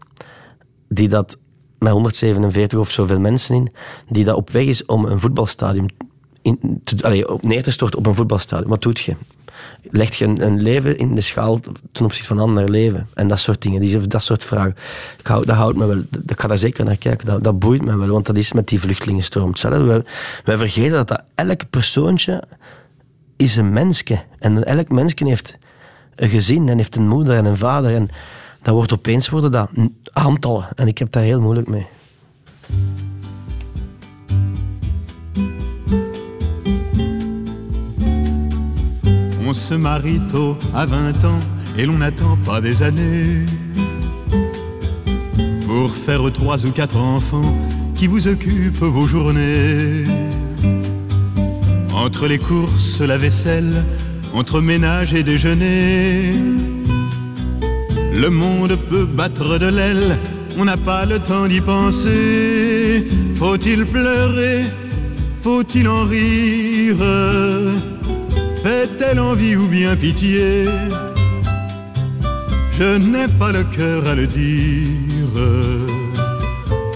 die dat met 147 of zoveel mensen in, die dat op weg is om een voetbalstadion in, op neer te storten op een voetbalstadion. Wat doet je? Leg je een, leven in de schaal ten opzichte van een ander leven? En dat soort dingen, die, dat soort vragen. Ik hou, dat houdt me wel, ik ga daar zeker naar kijken, dat, dat boeit me wel, want dat is met die vluchtelingenstroom hetzelfde. Wij vergeten dat, dat elk persoontje is een mensje. En elk mensje heeft een gezin en heeft een moeder en een vader. En dat wordt opeens worden dat aantallen. En ik heb daar heel moeilijk mee. On se marie tôt à 20 ans et l'on n'attend pas des années pour faire trois ou quatre enfants qui vous occupent vos journées. Entre les courses, la vaisselle, entre ménage et déjeuner. Le monde peut battre de l'aile, on n'a pas le temps d'y penser. Faut-il pleurer? Faut-il en rire? Fait-elle envie ou bien pitié? Je n'ai pas le cœur à le dire.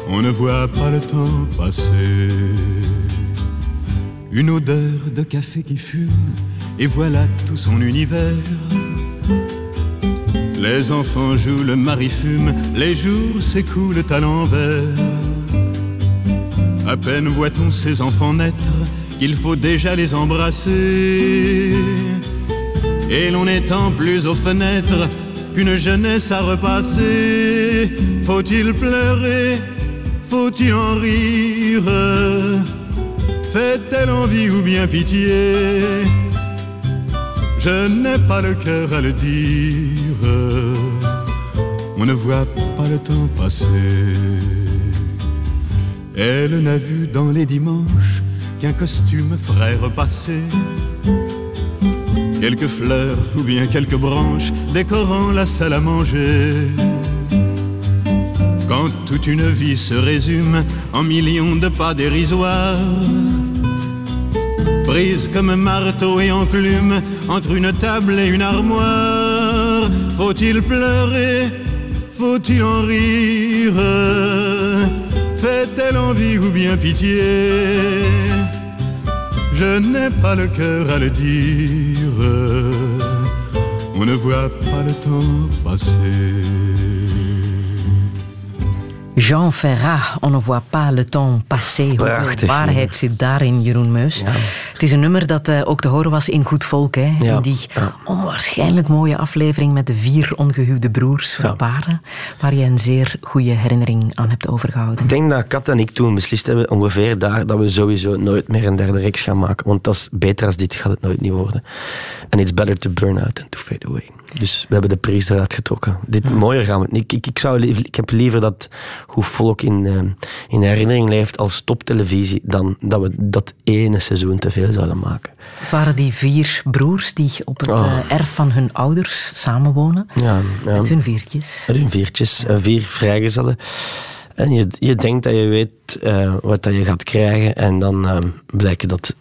On ne voit pas le temps passer. Une odeur de café qui fume, et voilà tout son univers Les enfants jouent, le mari fume, les jours s'écoulent à l'envers. À peine voit-on ces enfants naître qu'il faut déjà les embrasser. Et l'on étend plus aux fenêtres qu'une jeunesse à repasser. Faut-il pleurer? Faut-il en rire? Fait-elle envie ou bien pitié? Je n'ai pas le cœur à le dire. On ne voit pas le temps passer. Elle n'a vu dans les dimanches qu'un costume ferait repasser quelques fleurs ou bien quelques branches décorant la salle à manger. Quand toute une vie se résume en millions de pas dérisoires, prise comme marteau et enclume entre une table et une armoire, faut-il pleurer, faut-il en rire? Fait-elle envie ou bien pitié? Je n'ai pas le cœur à le dire. On ne voit pas le temps passer. Jean Ferrat, On ne voit pas le temps passer. Hoeveel waarheid zit daarin, Jeroen Meus. Het is een nummer dat uh, ook te horen was in Goed Volk. Hè? In die onwaarschijnlijk mooie aflevering met de vier ongehuwde broers Verparen. Waar je een zeer goede herinnering aan hebt overgehouden. Ik denk dat Kat en ik toen beslist hebben, ongeveer daar, dat we sowieso nooit meer een derde reeks gaan maken. Want dat is beter als dit gaat het nooit niet worden. And it's better to burn out than to fade away. Dus we hebben de prijs eruit getrokken. Dit mooier gaan we ik, ik, ik, zou, ik heb liever dat Goed Volk in, uh, in herinnering leeft als toptelevisie dan dat we dat ene seizoen te veel zouden maken. Het waren die vier broers die op het oh. uh, erf van hun ouders samenwonen. Ja, ja. Met hun viertjes. Met hun viertjes. Uh, vier vrijgezellen. En je, je denkt dat je weet wat dat je gaat krijgen en dan blijkt dat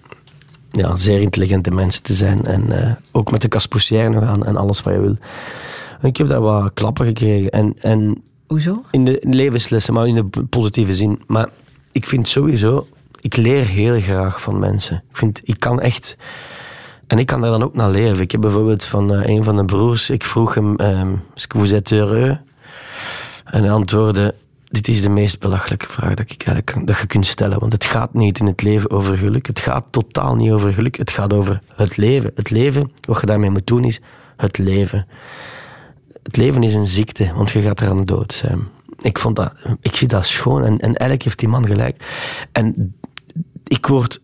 ja, zeer intelligente mensen te zijn. En uh, ook met de caspoussière nog aan en alles wat je wil. En ik heb daar wat klappen gekregen. En, en Hoezo? In de levenslessen, maar in de positieve zin. Maar ik vind sowieso, ik leer heel graag van mensen. Ik, vind, ik kan echt. En ik kan daar dan ook naar leven. Ik heb bijvoorbeeld van uh, een van de broers, ik vroeg hem: um, vous êtes heureux? En hij antwoordde: dit is de meest belachelijke vraag dat, ik eigenlijk, dat je kunt stellen. Want het gaat niet in het leven over geluk. Het gaat totaal niet over geluk. Het gaat over het leven. Het leven, wat je daarmee moet doen, is het leven. Het leven is een ziekte, want je gaat eraan dood zijn. Ik, vond dat, ik vind dat schoon en, en eigenlijk heeft die man gelijk. En ik word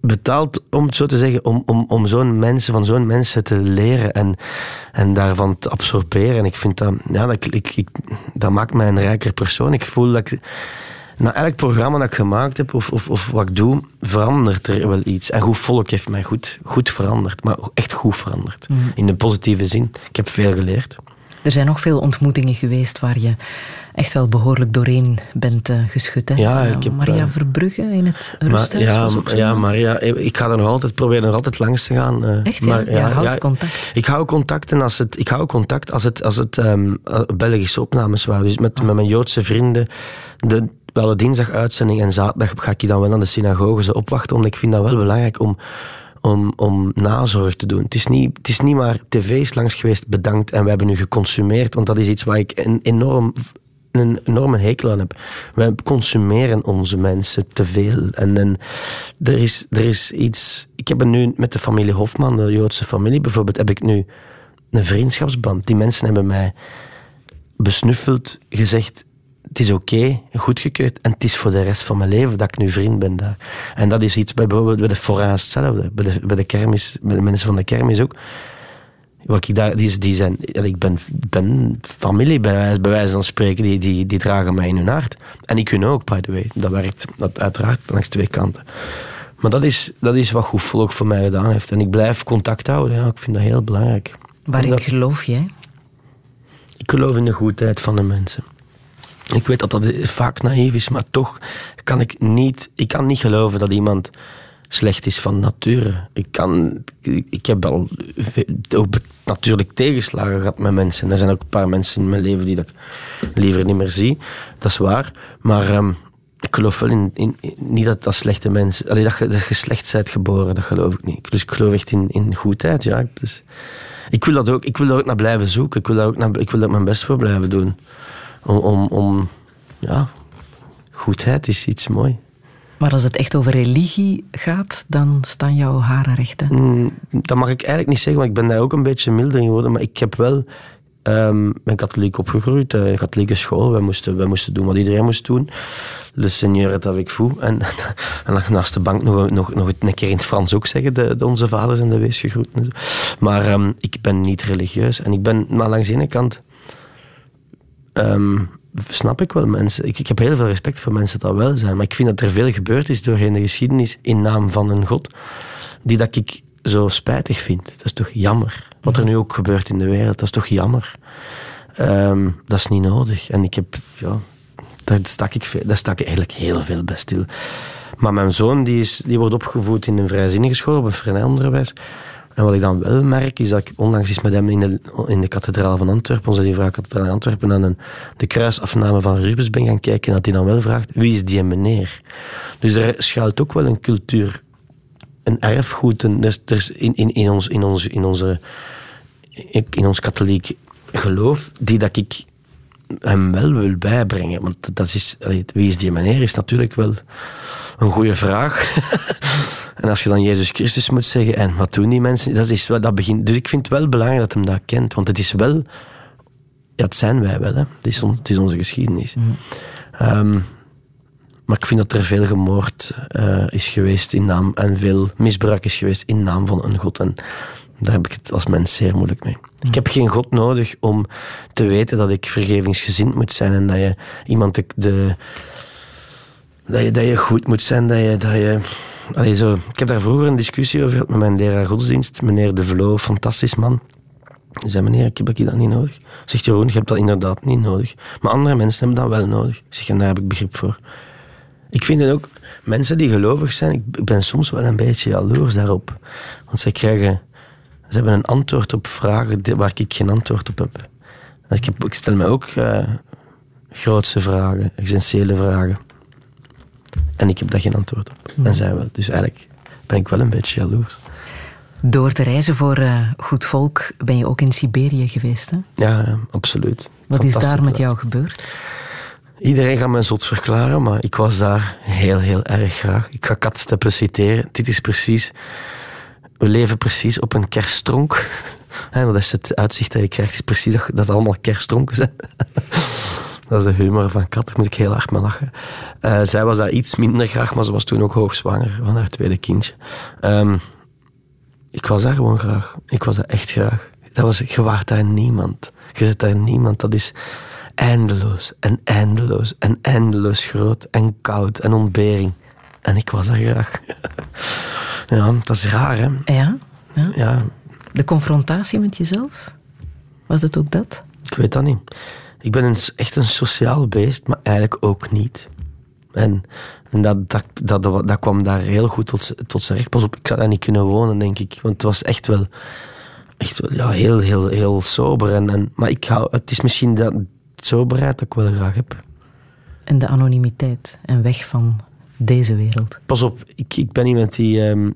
betaald, om het zo te zeggen, om, om, om zo'n mensen, van zo'n mensen te leren en, en daarvan te absorberen. En ik vind dat, ja, dat, ik, ik, dat maakt mij een rijker persoon. Ik voel dat ik, na elk programma dat ik gemaakt heb of, of, of wat ik doe, verandert er wel iets. En Goed Volk heeft mij goed, goed veranderd, maar echt goed veranderd. Mm. In de positieve zin. Ik heb veel geleerd. Er zijn nog veel ontmoetingen geweest waar je echt wel behoorlijk doorheen bent uh, geschud. Hè? Ja, ik heb, Maria uh, Verbrugge in het rusthuis ja, was ook Ja, Maria, ik ga er nog altijd proberen nog altijd langs te gaan. Uh, echt, maar, ja? ja, ja contact? Ik hou contact en als het, ik hou contact als het, als het um, Belgische opnames waren. Dus met, met mijn Joodse vrienden... De, wel de dinsdag uitzending en zaterdag ga ik dan wel naar de synagoge ze opwachten, omdat ik vind dat wel belangrijk om om, om nazorg te doen. Het is, niet, het is niet maar tv is langs geweest, bedankt en we hebben nu geconsumeerd, want dat is iets waar ik een enorm een enorme hekel aan heb. Wij consumeren onze mensen te veel. En, en er, is, er is iets... Ik heb nu met de familie Hofman, de Joodse familie bijvoorbeeld, heb ik nu een vriendschapsband. Die mensen hebben mij besnuffeld, gezegd het is oké, okay, goedgekeurd. En het is voor de rest van mijn leven dat ik nu vriend ben daar. En dat is iets bij, bijvoorbeeld bij de Fora's hetzelfde. Bij de, bij de kermis, bij de mensen van de kermis ook. Wat ik daar, die, die zijn, ik ben, ben familie bij, bij wijze van spreken, die, die, die dragen mij in hun hart. En ik hun ook, by the way. Dat werkt dat uiteraard langs twee kanten. Maar dat is, dat is wat goed volk voor mij gedaan heeft. En ik blijf contact houden. Ja, ik vind dat heel belangrijk. Waarin geloof jij? Ik geloof in de goedheid van de mensen. Ik weet dat dat vaak naïef is, maar toch kan ik niet, ik kan niet geloven dat iemand slecht is van nature. Ik, kan, ik heb ook natuurlijk tegenslagen gehad met mensen. Er zijn ook een paar mensen in mijn leven die ik liever niet meer zie. Dat is waar. Maar um, ik geloof wel in, niet dat dat slechte mensen... Allee, dat, je, dat je slecht bent geboren, dat geloof ik niet. Dus ik geloof echt in, in goedheid, ja. Dus, ik wil dat ook, ik wil daar ook naar blijven zoeken. Ik wil daar ook, naar, ik wil mijn best voor blijven doen. Om, om, om ja, goedheid is iets mooi. Maar als het echt over religie gaat, dan staan jouw haren recht. Hè? Mm, dat mag ik eigenlijk niet zeggen, want ik ben daar ook een beetje milder in geworden. Maar ik heb wel Um, ben katholiek opgegroeid, uh, een katholieke school. Wij moesten, wij moesten doen wat iedereen moest doen. Le Seigneur est avec vous. En, en naast de bank nog, nog, nog een keer in het Frans ook zeggen, de, de onze vaders en de wees gegroet. Maar um, ik ben niet religieus. En ik ben, maar langs de ene kant... Um, snap ik wel mensen. Ik, ik heb heel veel respect voor mensen dat wel zijn. Maar ik vind dat er veel gebeurd is doorheen de geschiedenis in naam van een God. Die dat ik zo spijtig vind. Dat is toch jammer. Wat er nu ook gebeurt in de wereld, dat is toch jammer. Um, dat is niet nodig. En ik heb, ja, daar stak ik, daar stak ik eigenlijk heel veel bij stil. Maar mijn zoon die, is, die wordt opgevoed in een vrijzinnige school, op een vrij onderwijs. En wat ik dan wel merk, is dat ik onlangs eens met hem in de, in de kathedraal van Antwerpen, onze lieve kathedraal in Antwerpen, aan een, de kruisafname van Rubens ben gaan kijken. En dat hij dan wel vraagt, wie is die meneer? Dus er schuilt ook wel een cultuur, een erfgoed. Een, dus, er in, in, in, ons, in, onze, in, onze, in ons katholiek geloof, die dat ik hem wel wil bijbrengen. Want dat is, wie is die meneer, is natuurlijk wel een goede vraag. en als je dan Jezus Christus moet zeggen, en wat doen die mensen? Dat is wel, dat begint, dus ik vind het wel belangrijk dat hem dat kent. Want het is wel, ja, het zijn wij wel, hè. Het, is het is onze geschiedenis. Mm. Ehm, maar ik vind dat er veel gemoord uh, is geweest in naam, en veel misbruik is geweest in naam van een God. En daar heb ik het als mens zeer moeilijk mee. Ik heb geen God nodig om te weten dat ik vergevingsgezind moet zijn en dat je iemand de, dat je, dat je goed moet zijn, dat je... Dat je allee, zo. Ik heb daar vroeger een discussie over gehad met mijn leraar godsdienst, meneer De Vlo, fantastisch man. Hij zei, meneer, ik heb dat niet nodig. Zegt Jeroen, je hebt dat inderdaad niet nodig. Maar andere mensen hebben dat wel nodig. Zeg, en daar heb ik begrip voor. Ik vind het ook, mensen die gelovig zijn, ik ben soms wel een beetje jaloers daarop. Want zij krijgen ze hebben een antwoord op vragen waar ik geen antwoord op heb. Ik, heb, ik stel me ook uh, grootse vragen, essentiële vragen. En ik heb daar geen antwoord op. En zij wel. Dus eigenlijk ben ik wel een beetje jaloers. Door te reizen voor uh, goed volk ben je ook in Siberië geweest, hè? Ja, absoluut. Wat is daar met jou gebeurd? Iedereen gaat mij zot verklaren, maar ik was daar heel, heel erg graag. Ik ga Katsteppen citeren. Dit is precies we leven precies op een kerststronk. dat is het uitzicht dat je krijgt, is precies dat, allemaal kerststronken zijn. dat is de humor van Kat, daar moet ik heel hard mee lachen. Uh, zij was daar iets minder graag, maar ze was toen ook hoogzwanger van haar tweede kindje. Um, ik was daar gewoon graag. Ik was daar echt graag. Dat was, je waart daar niemand. Je zit daar niemand. Dat is eindeloos en eindeloos en eindeloos groot en koud en ontbering. En ik was daar graag. Ja, dat is raar, hè? Ja, ja. ja. De confrontatie met jezelf? Was het ook dat? Ik weet dat niet. Ik ben een, echt een sociaal beest, maar eigenlijk ook niet. En, en dat, dat, dat, dat, kwam daar heel goed tot, tot zijn recht. Pas op, ik zou daar niet kunnen wonen, denk ik. Want het was echt wel, echt wel ja, heel, heel, heel sober. En, en, maar ik hou, het is misschien dat soberheid dat ik wel graag heb. En de anonimiteit en weg van deze wereld? Pas op, ik, ik ben iemand die ehm,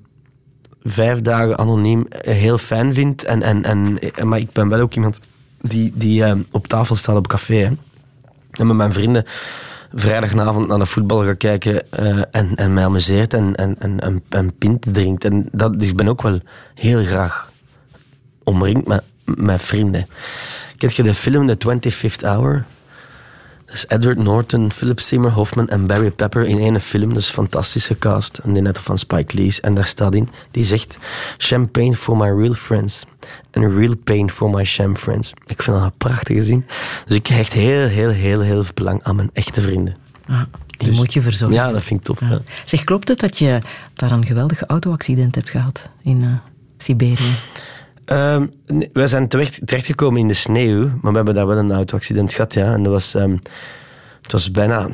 vijf dagen anoniem heel fijn vindt. En, en, en, maar ik ben wel ook iemand die, die ehm, op tafel staat op café. En met mijn vrienden vrijdagavond naar de voetbal gaat kijken uh, en, en mij amuseert en, en, en, en, pint drinkt. En dat, dus ik ben ook wel heel graag omringd met, met vrienden. Kent je de film The 25th Hour? Is Edward Norton, Philip Seymour Hoffman en Barry Pepper in één film. Dat is een fantastische cast. En die net van Spike Lee's. En daar staat in, die zegt... Champagne for my real friends. And real pain for my sham friends. Ik vind dat een prachtige zin. Dus ik hecht heel, heel, heel, heel veel belang aan mijn echte vrienden. Ah, die dus, moet je verzorgen. Ja, dat vind ik tof. Ja. Zeg, klopt het dat je daar een geweldig auto-accident hebt gehad in uh, Siberië? Um, wij zijn terecht, terechtgekomen in de sneeuw, maar we hebben daar wel een auto-accident gehad, ja. En dat was, um, het was bijna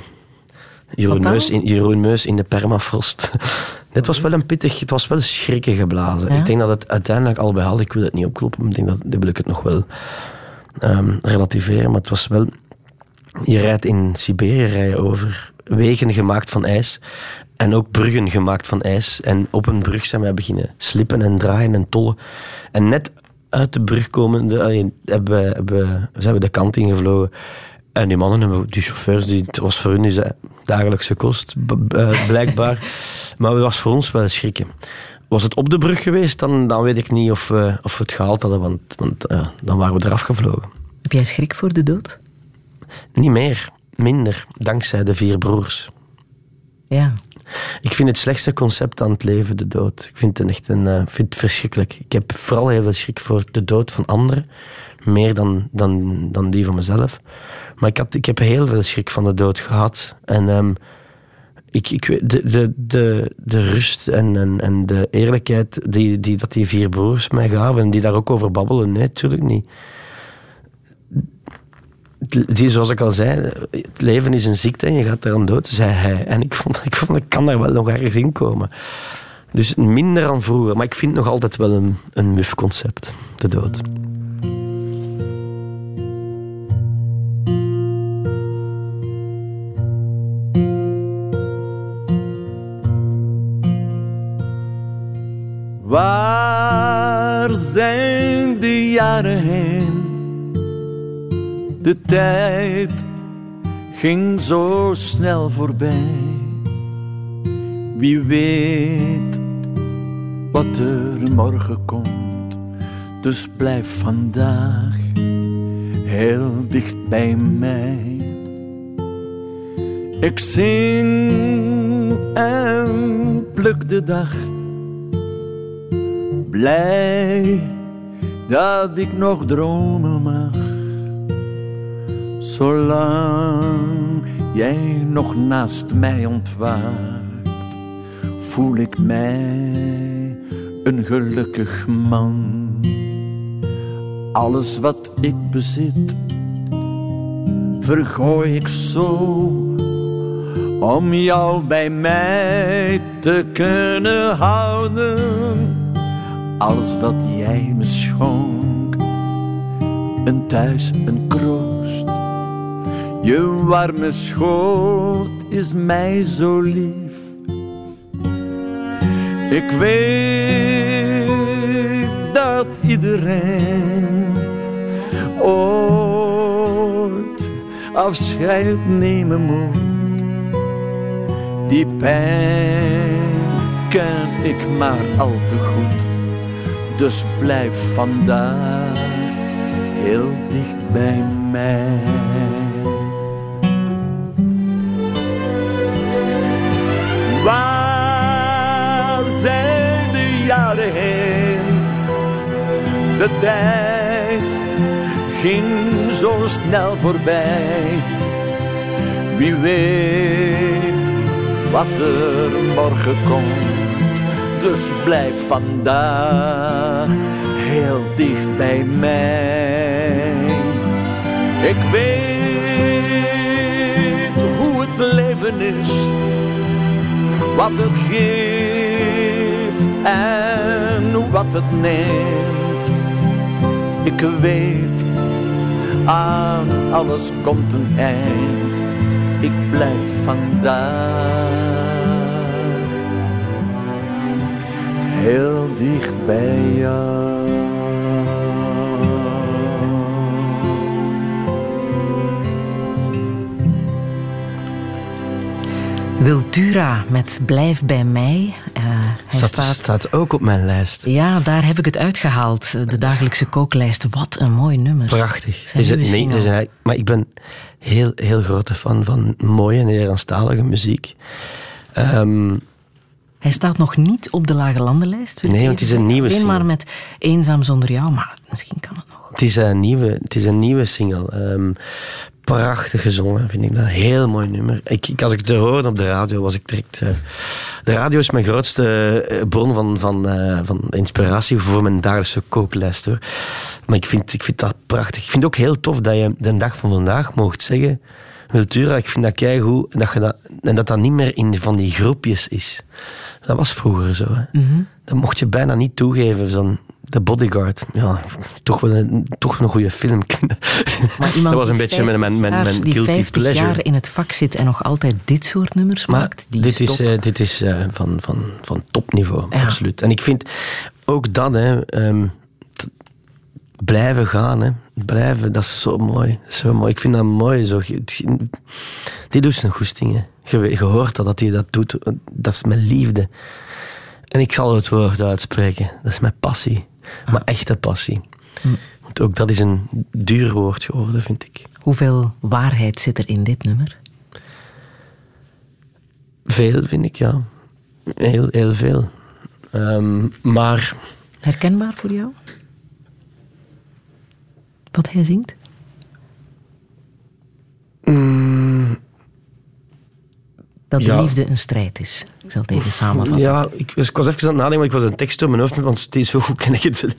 Jeroen Meus, in, Jeroen Meus in de permafrost. Het was wel een pittig, het was wel schrikken geblazen. Ik denk dat het uiteindelijk al bij had, ik wil het niet opkloppen, ik denk dat, dat wil ik het nog wel um, relativeren, maar het was wel, je rijdt in Siberië rijden over wegen gemaakt van ijs en ook bruggen gemaakt van ijs. En op een brug zijn wij beginnen slippen en draaien en tollen. En net uit de brug komende hebben, we, hebben, zijn we de kant ingevlogen. En die mannen, die chauffeurs, die, het was voor hun is dagelijkse kost, eh, blijkbaar. maar het was voor ons wel schrikken. Was het op de brug geweest, dan, dan weet ik niet of, we, of we het gehaald hadden, want, want uh, dan waren we eraf gevlogen. Heb jij schrik voor de dood? Niet meer, minder, dankzij de vier broers. Ja. Ik vind het slechtste concept aan het leven de dood. Ik vind het echt een, uh, vind het verschrikkelijk. Ik heb vooral heel veel schrik voor de dood van anderen. Meer dan, dan, dan die van mezelf. Maar ik, had, ik heb heel veel schrik van de dood gehad. En um, ik, ik, de, de, de, de rust en, en, en de eerlijkheid die, die, dat die vier broers mij gaven, en die daar ook over babbelen, nee, natuurlijk niet. Die, zoals ik al zei, het leven is een ziekte en je gaat eraan dood, zei hij. En ik vond, ik vond, ik kan daar wel nog ergens in komen. Dus minder dan vroeger, maar ik vind nog altijd wel een, een muf concept, de dood. Waar zijn de jaren heen? Tijd ging zo snel voorbij. Wie weet wat er morgen komt. Dus blijf vandaag heel dicht bij mij. Ik zing en pluk de dag blij dat ik nog dromen mag. Zolang jij nog naast mij ontwaakt, voel ik mij een gelukkig man. Alles wat ik bezit, vergooi ik zo om jou bij mij te kunnen houden als dat jij me schonk. Een thuis, een kroost. Je warme schoot is mij zo lief. Ik weet dat iedereen ooit afscheid nemen moet. Die pijn ken ik maar al te goed dus blijf vandaag heel dicht bij mij. De tijd ging zo snel voorbij. Wie weet wat er morgen komt dus blijf vandaag heel dicht bij mij. Ik weet hoe het leven is, wat het geeft en wat het neemt. Ik weet, aan alles komt een eind. Ik blijf vandaag heel dicht bij jou. Wiltura met Blijf bij mij. Hij staat, staat, staat, ook op mijn lijst. Ja, daar heb ik het uitgehaald. De dagelijkse kooklijst. Wat een mooi nummer. Prachtig. Is het, nee, hij, maar ik ben heel, heel grote fan van mooie Nederlandstalige muziek. Um, hij staat nog niet op de Lage Landenlijst. Nee, want het is een nieuwe single. Alleen maar met Eenzaam zonder jou, maar misschien kan het nog. Het is een nieuwe, het is een nieuwe single. Um, prachtig gezongen, vind ik dat. Heel mooi nummer. Ik, als ik het hoorde op de radio, was ik direct... Uh, de radio is mijn grootste eh, bron van, van, uh, van inspiratie voor mijn dagelijkse kooklijst. Hoor. Maar ik vind, ik vind dat prachtig. Ik vind het ook heel tof dat je de dag van vandaag mocht zeggen... Wiltura, ik vind dat keigoed en dat, je dat, en dat dat niet meer in van die groepjes is. Dat was vroeger zo. Hè. Mm Dat mocht je bijna niet toegeven. Zo'n The Bodyguard. Ja, toch wel een, toch een goede film. Maar dat was een beetje mijn, mijn, mijn, mijn die 50 jaar in het vak zit en nog altijd dit soort nummers maakt. Die dit, is, uh, dit is uh, van, van, van topniveau, absoluut. En ik vind ook dat, hè, um, blijven gaan. Hè. Blijven, dat is zo mooi. Zo mooi. Ik vind dat mooi. Zo. Die doet zijn goestingen. Je, je hoort dat, dat hij dat doet. Dat is mijn liefde. En ik zal het woord uitspreken. Dat is mijn passie. Mijn echte passie. Want ook dat is een duur woord geworden, vind ik. Hoeveel waarheid zit er in dit nummer? Veel, vind ik, ja. Heel, heel veel. Um, maar... Herkenbaar voor jou? Wat hij zingt? Mm, dat de liefde een strijd is. Ik zal het even samenvatten. Ja, ik, ik was even aan het nadenken, maar ik was een tekst door mijn hoofd, want het is zo goed ken ik het.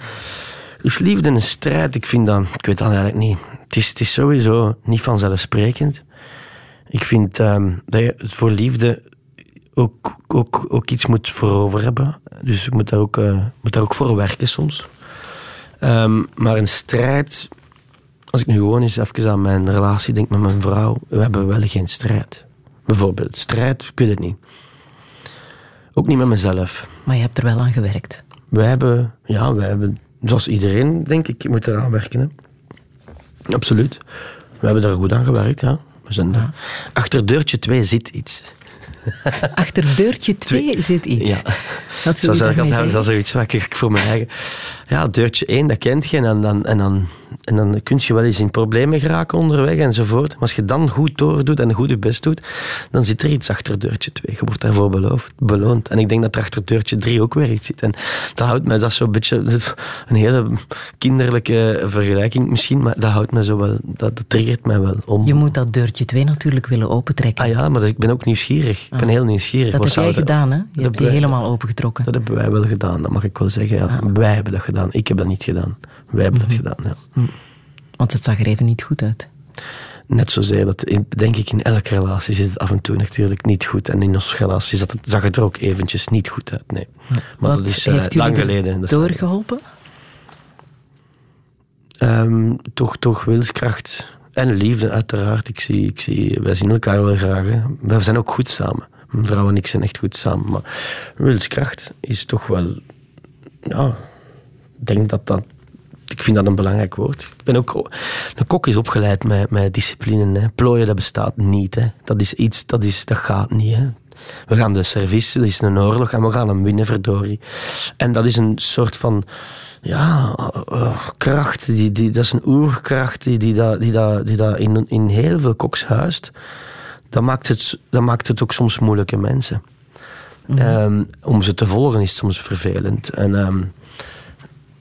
Is liefde een strijd? Ik vind dat, ik weet dat eigenlijk niet. Het is, het is sowieso niet vanzelfsprekend. Ik vind um, dat je voor liefde ook, ook, ook iets moet voor over hebben. Dus ik moet daar ook, uh, moet daar ook voor werken soms. Um, maar een strijd, als ik nu gewoon eens even aan mijn relatie denk met mijn vrouw, we hebben wel geen strijd. Bijvoorbeeld, strijd, ik weet het niet. Ook niet met mezelf. Maar je hebt er wel aan gewerkt. Wij hebben, ja, wij hebben, zoals iedereen, denk ik, moet eraan werken. Hè. Absoluut. We hebben daar goed aan gewerkt, ja. We zijn ja. Achter deurtje 2 zit iets. Achter deurtje 2 zit iets. Ja. Wat wil Zo dat, dat zoiets wat ik voor mijn eigen... Ja, deurtje 1, dat kent je. En dan, en, dan, en dan kun je wel eens in problemen geraken onderweg enzovoort. Maar als je dan goed doordoet en goed je best doet, dan zit er iets achter deurtje 2. Je wordt daarvoor beloofd, beloond. En ik denk dat er achter deurtje 3 ook weer iets zit. En dat houdt mij, dat is zo'n beetje een hele kinderlijke vergelijking misschien, maar dat houdt mij zo wel, dat, triggert mij wel om. Je moet dat deurtje 2 natuurlijk willen opentrekken. Ah ja, maar ik ben ook nieuwsgierig. Ik ben ah. heel nieuwsgierig. Dat heb jij gedaan, hè? Je hebt die helemaal opengetrokken. Dat hebben wij wel gedaan, dat mag ik wel zeggen. Ja. Ah. Wij hebben dat gedaan. Ik heb dat niet gedaan. Wij hebben dat mhm. gedaan, ja. Mhm. Want het zag er even niet goed uit. Net zozeer, dat denk ik in elke relatie zit het af en toe natuurlijk niet goed. En in onze relatie zag het, zag het er ook eventjes niet goed uit, nee. Maar Wat dat is uh, lang geleden. doorgeholpen? Um, toch, toch wilskracht en liefde, uiteraard. Ik zie, ik zie, wij zien elkaar wel graag. Hè. We zijn ook goed samen. Mijn vrouw en ik zijn echt goed samen. Maar wilskracht is toch wel... Ja, denk dat dat ik vind dat een belangrijk woord. Ik ben ook, een kok is opgeleid met, met discipline. Hè. Plooien, dat bestaat niet. Hè. Dat is iets, dat, is, dat gaat niet. Hè. We gaan de service, dat is een oorlog en we gaan hem winnen, verdorie. En dat is een soort van ja, uh, kracht, die, die, dat is een oerkracht die, die, dat, die, dat, die dat in, in heel veel koks huist. Dat maakt, het, dat maakt het ook soms moeilijke mensen. Mm -hmm. om ze te volgen is soms vervelend. En um,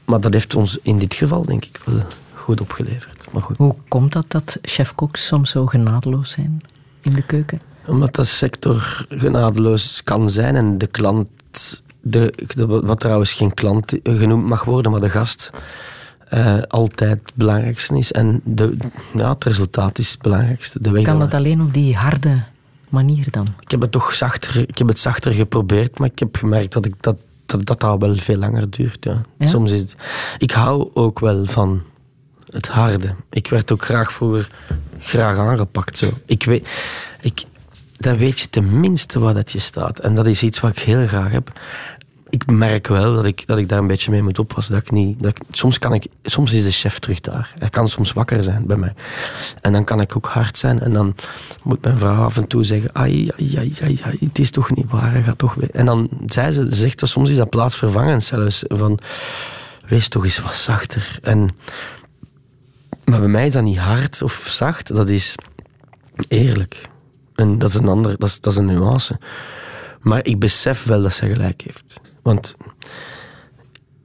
maar dat heeft ons in dit geval, denk ik, wel goed opgeleverd. Maar goed. Hoe komt dat dat chefkoks soms zo genadeloos zijn in de keuken? Omdat de sector genadeloos kan zijn en de klant, de, wat trouwens geen klant genoemd mag worden, maar de gast uh, altijd het belangrijkste is. En de, ja, het resultaat is het belangrijkste. De kan dat alleen op die harde manier dan? Ik heb het toch zachter, ik heb het zachter geprobeerd, maar ik heb gemerkt dat ik dat dat, dat dat wel veel langer duurt. Ja. Soms is het, ik hou ook wel van het harde. Ik werd ook graag vroeger graag aangepakt. Zo. Ik weet, ik, dan weet je tenminste waar dat je staat. En dat is iets wat ik heel graag heb ik merk wel dat ik, dat ik daar een beetje mee moet oppassen. Dat ik niet, dat soms, kan ik, soms is de chef terug daar. Hij kan soms wakker zijn bij mij. En dan kan ik ook hard zijn. En dan moet mijn vrouw af en toe zeggen: ai, ai, ai, ai, het is toch niet waar. Gaat toch weer. En dan zei ze, zegt dat soms is dat plaatsvervangend zelfs. Van, wees toch eens wat zachter. En, maar bij mij is dat niet hard of zacht. Dat is eerlijk. En dat is een ander, dat is, dat is een nuance. Maar ik besef wel dat ze gelijk heeft. Want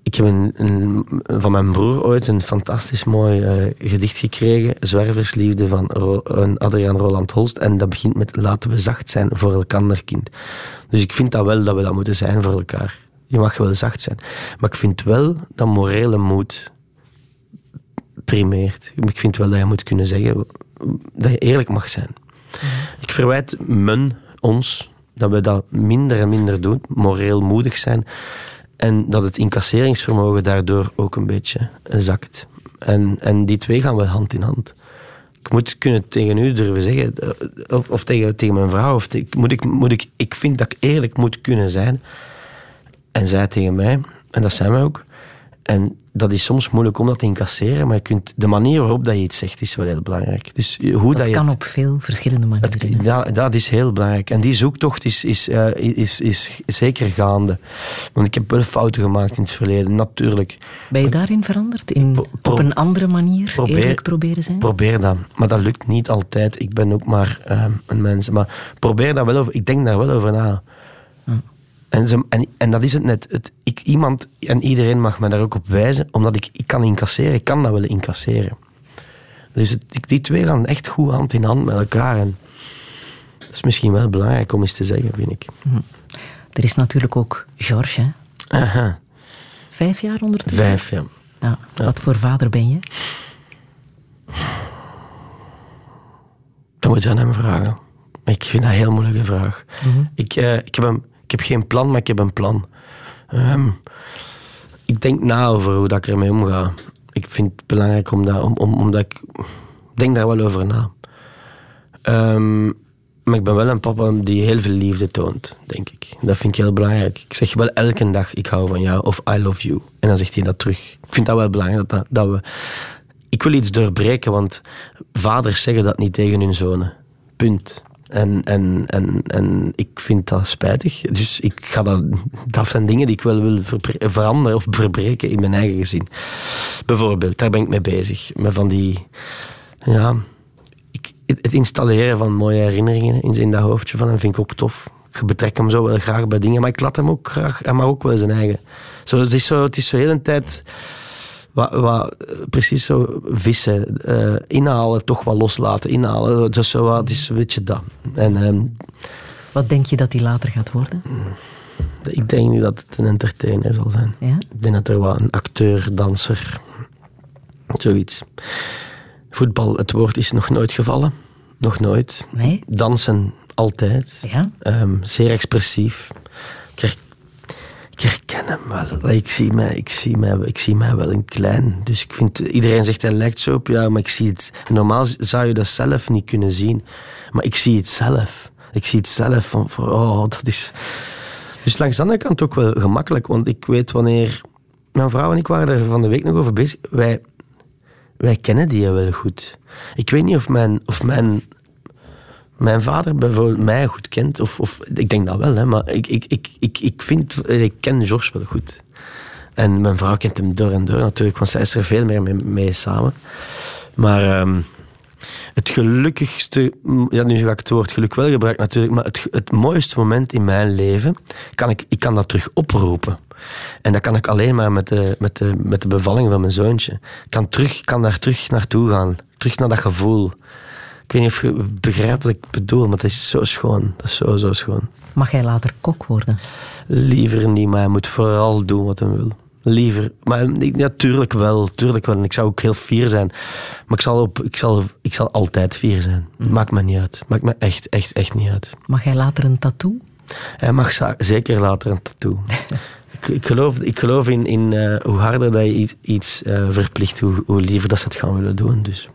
ik heb een, van mijn broer ooit een fantastisch mooi uh, gedicht gekregen. Zwerversliefde van Ro, Adriaan Roland Holst. En dat begint met laten we zacht zijn voor elkaar kind. Dus ik vind dat wel dat we dat moeten zijn voor elkaar. Je mag wel zacht zijn. Maar ik vind wel dat morele moed primeert. Ik vind wel dat je moet kunnen zeggen dat je eerlijk mag zijn. Mhm. Ik verwijt men, ons, dat we dat minder en minder doen, moreel moedig zijn. En dat het incasseringsvermogen daardoor ook een beetje zakt. En, en die twee gaan wel hand in hand. Ik moet kunnen tegen u durven zeggen, eh, of, of tegen, tegen mijn vrouw, of moet ik, moet ik, ik vind dat ik eerlijk moet kunnen zijn. En zij tegen mij, en dat zijn we ook. En dat is soms moeilijk om dat te incasseren, maar je kunt, de manier waarop dat je iets zegt is wel heel belangrijk. Dus hoe dat, dat kan op veel verschillende manieren. dat, dat is heel belangrijk. En die zoektocht is, is, uh, is, is, zeker gaande. Want ik heb wel fouten gemaakt in het verleden, natuurlijk. Ben je daarin veranderd? In, op een andere manier probeer, eerlijk proberen zijn? Probeer dat. Maar dat lukt niet altijd. Ik ben ook maar uh, een mens. Maar probeer dat wel over. Ik denk daar wel over na. En, ze, en, en dat is het net. Het, ik, iemand en iedereen mag me daar ook op wijzen, omdat ik, ik kan incasseren. Ik kan dat wel incasseren. Dus het, die twee gaan echt goed hand in hand met elkaar. En dat is misschien wel belangrijk om eens te zeggen, vind ik. Hm. Er is natuurlijk ook George, hè? Aha. Vijf jaar ondertussen? Vijf, ja. ja. Wat voor vader ben je? Dat moet je aan hem vragen. Ik vind dat een heel moeilijke vraag. Mhm. ik, uh, ik heb hem ik heb geen plan, maar ik heb een plan. Ehm, ik denk na over hoe dat ik ermee omga. Ik vind het belangrijk om dat, om, om, omdat ik denk daar wel over na. Um, maar ik ben wel een papa die heel veel liefde toont, denk ik. Dat vind ik heel belangrijk. Ik zeg wel elke dag, ik hou van jou of I love you. En dan zegt hij dat terug. Ik vind dat wel belangrijk, dat, dat we... Ik wil iets doorbreken, want vaders zeggen dat niet tegen hun zonen. Punt. En, en, en, en ik vind dat spijtig. Dus ik ga dat, dat zijn dingen die ik wel wil veranderen of verbreken in mijn eigen gezin. Bijvoorbeeld, daar ben ik mee bezig. Met van die, ja, het installeren van mooie herinneringen in dat hoofdje van hem vind ik ook tof. Ik betrek hem zo wel graag bij dingen, maar ik laat hem ook graag, hij mag ook wel zijn eigen. Zo, het is zo, het is zo heel een tijd wat, wat, precies zo vissen, uh, inhalen, toch wat loslaten, inhalen. Dus zo wat, is een beetje dat. En, um, wat denk je dat hij later gaat worden? Ik denk dat het een entertainer zal zijn. Ja? Ik denk dat er wat een acteur, danser, zoiets. Voetbal, het woord is nog nooit gevallen. Nog nooit. Nee? Dansen, altijd. Ja? Um, zeer expressief. Ik ik herken hem wel. Ik zie, mij, ik, zie mij, ik zie mij wel een klein. Dus ik vind, iedereen zegt hij lijkt zo op jou, maar ik zie het. Normaal zou je dat zelf niet kunnen zien. Maar ik zie het zelf. Ik zie het zelf van, van oh, dat is... Dus langs de andere kant ook wel gemakkelijk, want ik weet wanneer... Mijn vrouw en ik waren er van de week nog over bezig. Wij, wij kennen die wel goed. Ik weet niet of mijn, of mijn mijn vader bijvoorbeeld mij goed kent, of, of ik denk dat wel, hè, maar ik, ik, ik, ik, ik vind, ik ken George wel goed. En mijn vrouw kent hem door en door natuurlijk, want zij is er veel meer mee, samen. Maar um, het gelukkigste, ja, nu ga ik het woord geluk wel gebruiken natuurlijk, maar het, het mooiste moment in mijn leven, kan ik, ik kan dat terug oproepen. En dat kan ik alleen maar met de, met de, met de bevalling van mijn zoontje. Ik kan, terug, kan daar terug naartoe gaan, terug naar dat gevoel. Ik weet niet of je begrijpt wat ik bedoel, maar het is zo schoon. Dat is zo, zo schoon. Mag jij later kok worden? Liever niet, maar hij moet vooral doen wat hij wil. Liever. Maar ja, tuurlijk wel. Tuurlijk wel. En ik zou ook heel fier zijn. Maar ik zal, op, ik zal, ik zal altijd fier zijn. Mm. Maakt me niet uit. Maakt me echt, echt, echt niet uit. Mag jij later een tattoo? Hij mag zeker later een tattoo. ik, ik, geloof, ik geloof in, in uh, hoe harder dat je iets uh, verplicht, hoe, hoe liever dat ze het gaan willen doen. Dus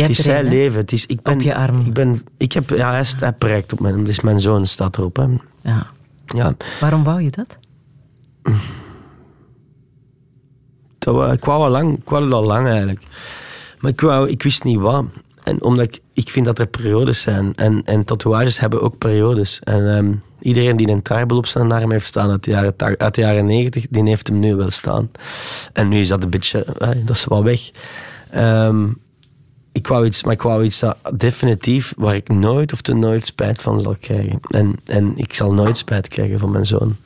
het is zijn leven. Het is, ik ben, op je arm. Ik, ben, ik heb, ja, hij, hij prijkt op mijn Dus mijn zoon staat erop. Hè. Ja. ja. Waarom wou je dat? dat ik wou al lang, ik wou al lang eigenlijk. Maar ik, wou, ik wist niet wat. En omdat ik, ik vind dat er periodes zijn. En, en tatoeages hebben ook periodes. En um, iedereen die een tribal op zijn arm heeft staan uit de jaren, uit de jaren 90, die heeft hem nu wel staan. En nu is dat een beetje, dat is wel weg. Um, ik wou iets, maar ik wou iets dat definitief waar ik nooit of te nooit spijt van zal krijgen. En, en ik zal nooit spijt krijgen van mijn zoon.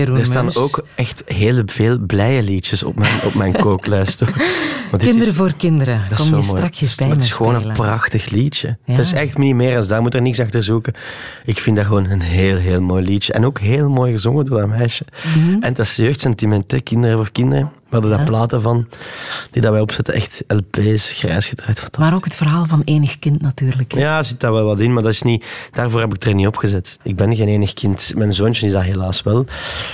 Jeroen er staan ook echt heel veel blije liedjes op mijn, op mijn kooklijst. Kinderen is- voor kinderen. Dat Kom je mooi. strakjes bij Het is gewoon spelen. een prachtig liedje. Ja. Het is echt niet meer als daar. moet er niks achter zoeken. Ik vind dat gewoon een heel, heel mooi liedje. En ook heel mooi gezongen door dat meisje. Mhm. En dat is jeugdsentiment, hè. kinderen voor kinderen. We hadden daar Ja. platen van, die dat wij opzetten. Echt LP's, grijs gedraaid. Maar ook het verhaal van enig kind natuurlijk. Ja, er zit daar wel wat in, maar dat is niet, daarvoor heb ik er niet op gezet. Ik ben geen enig kind. Mijn zoontje is dat helaas wel.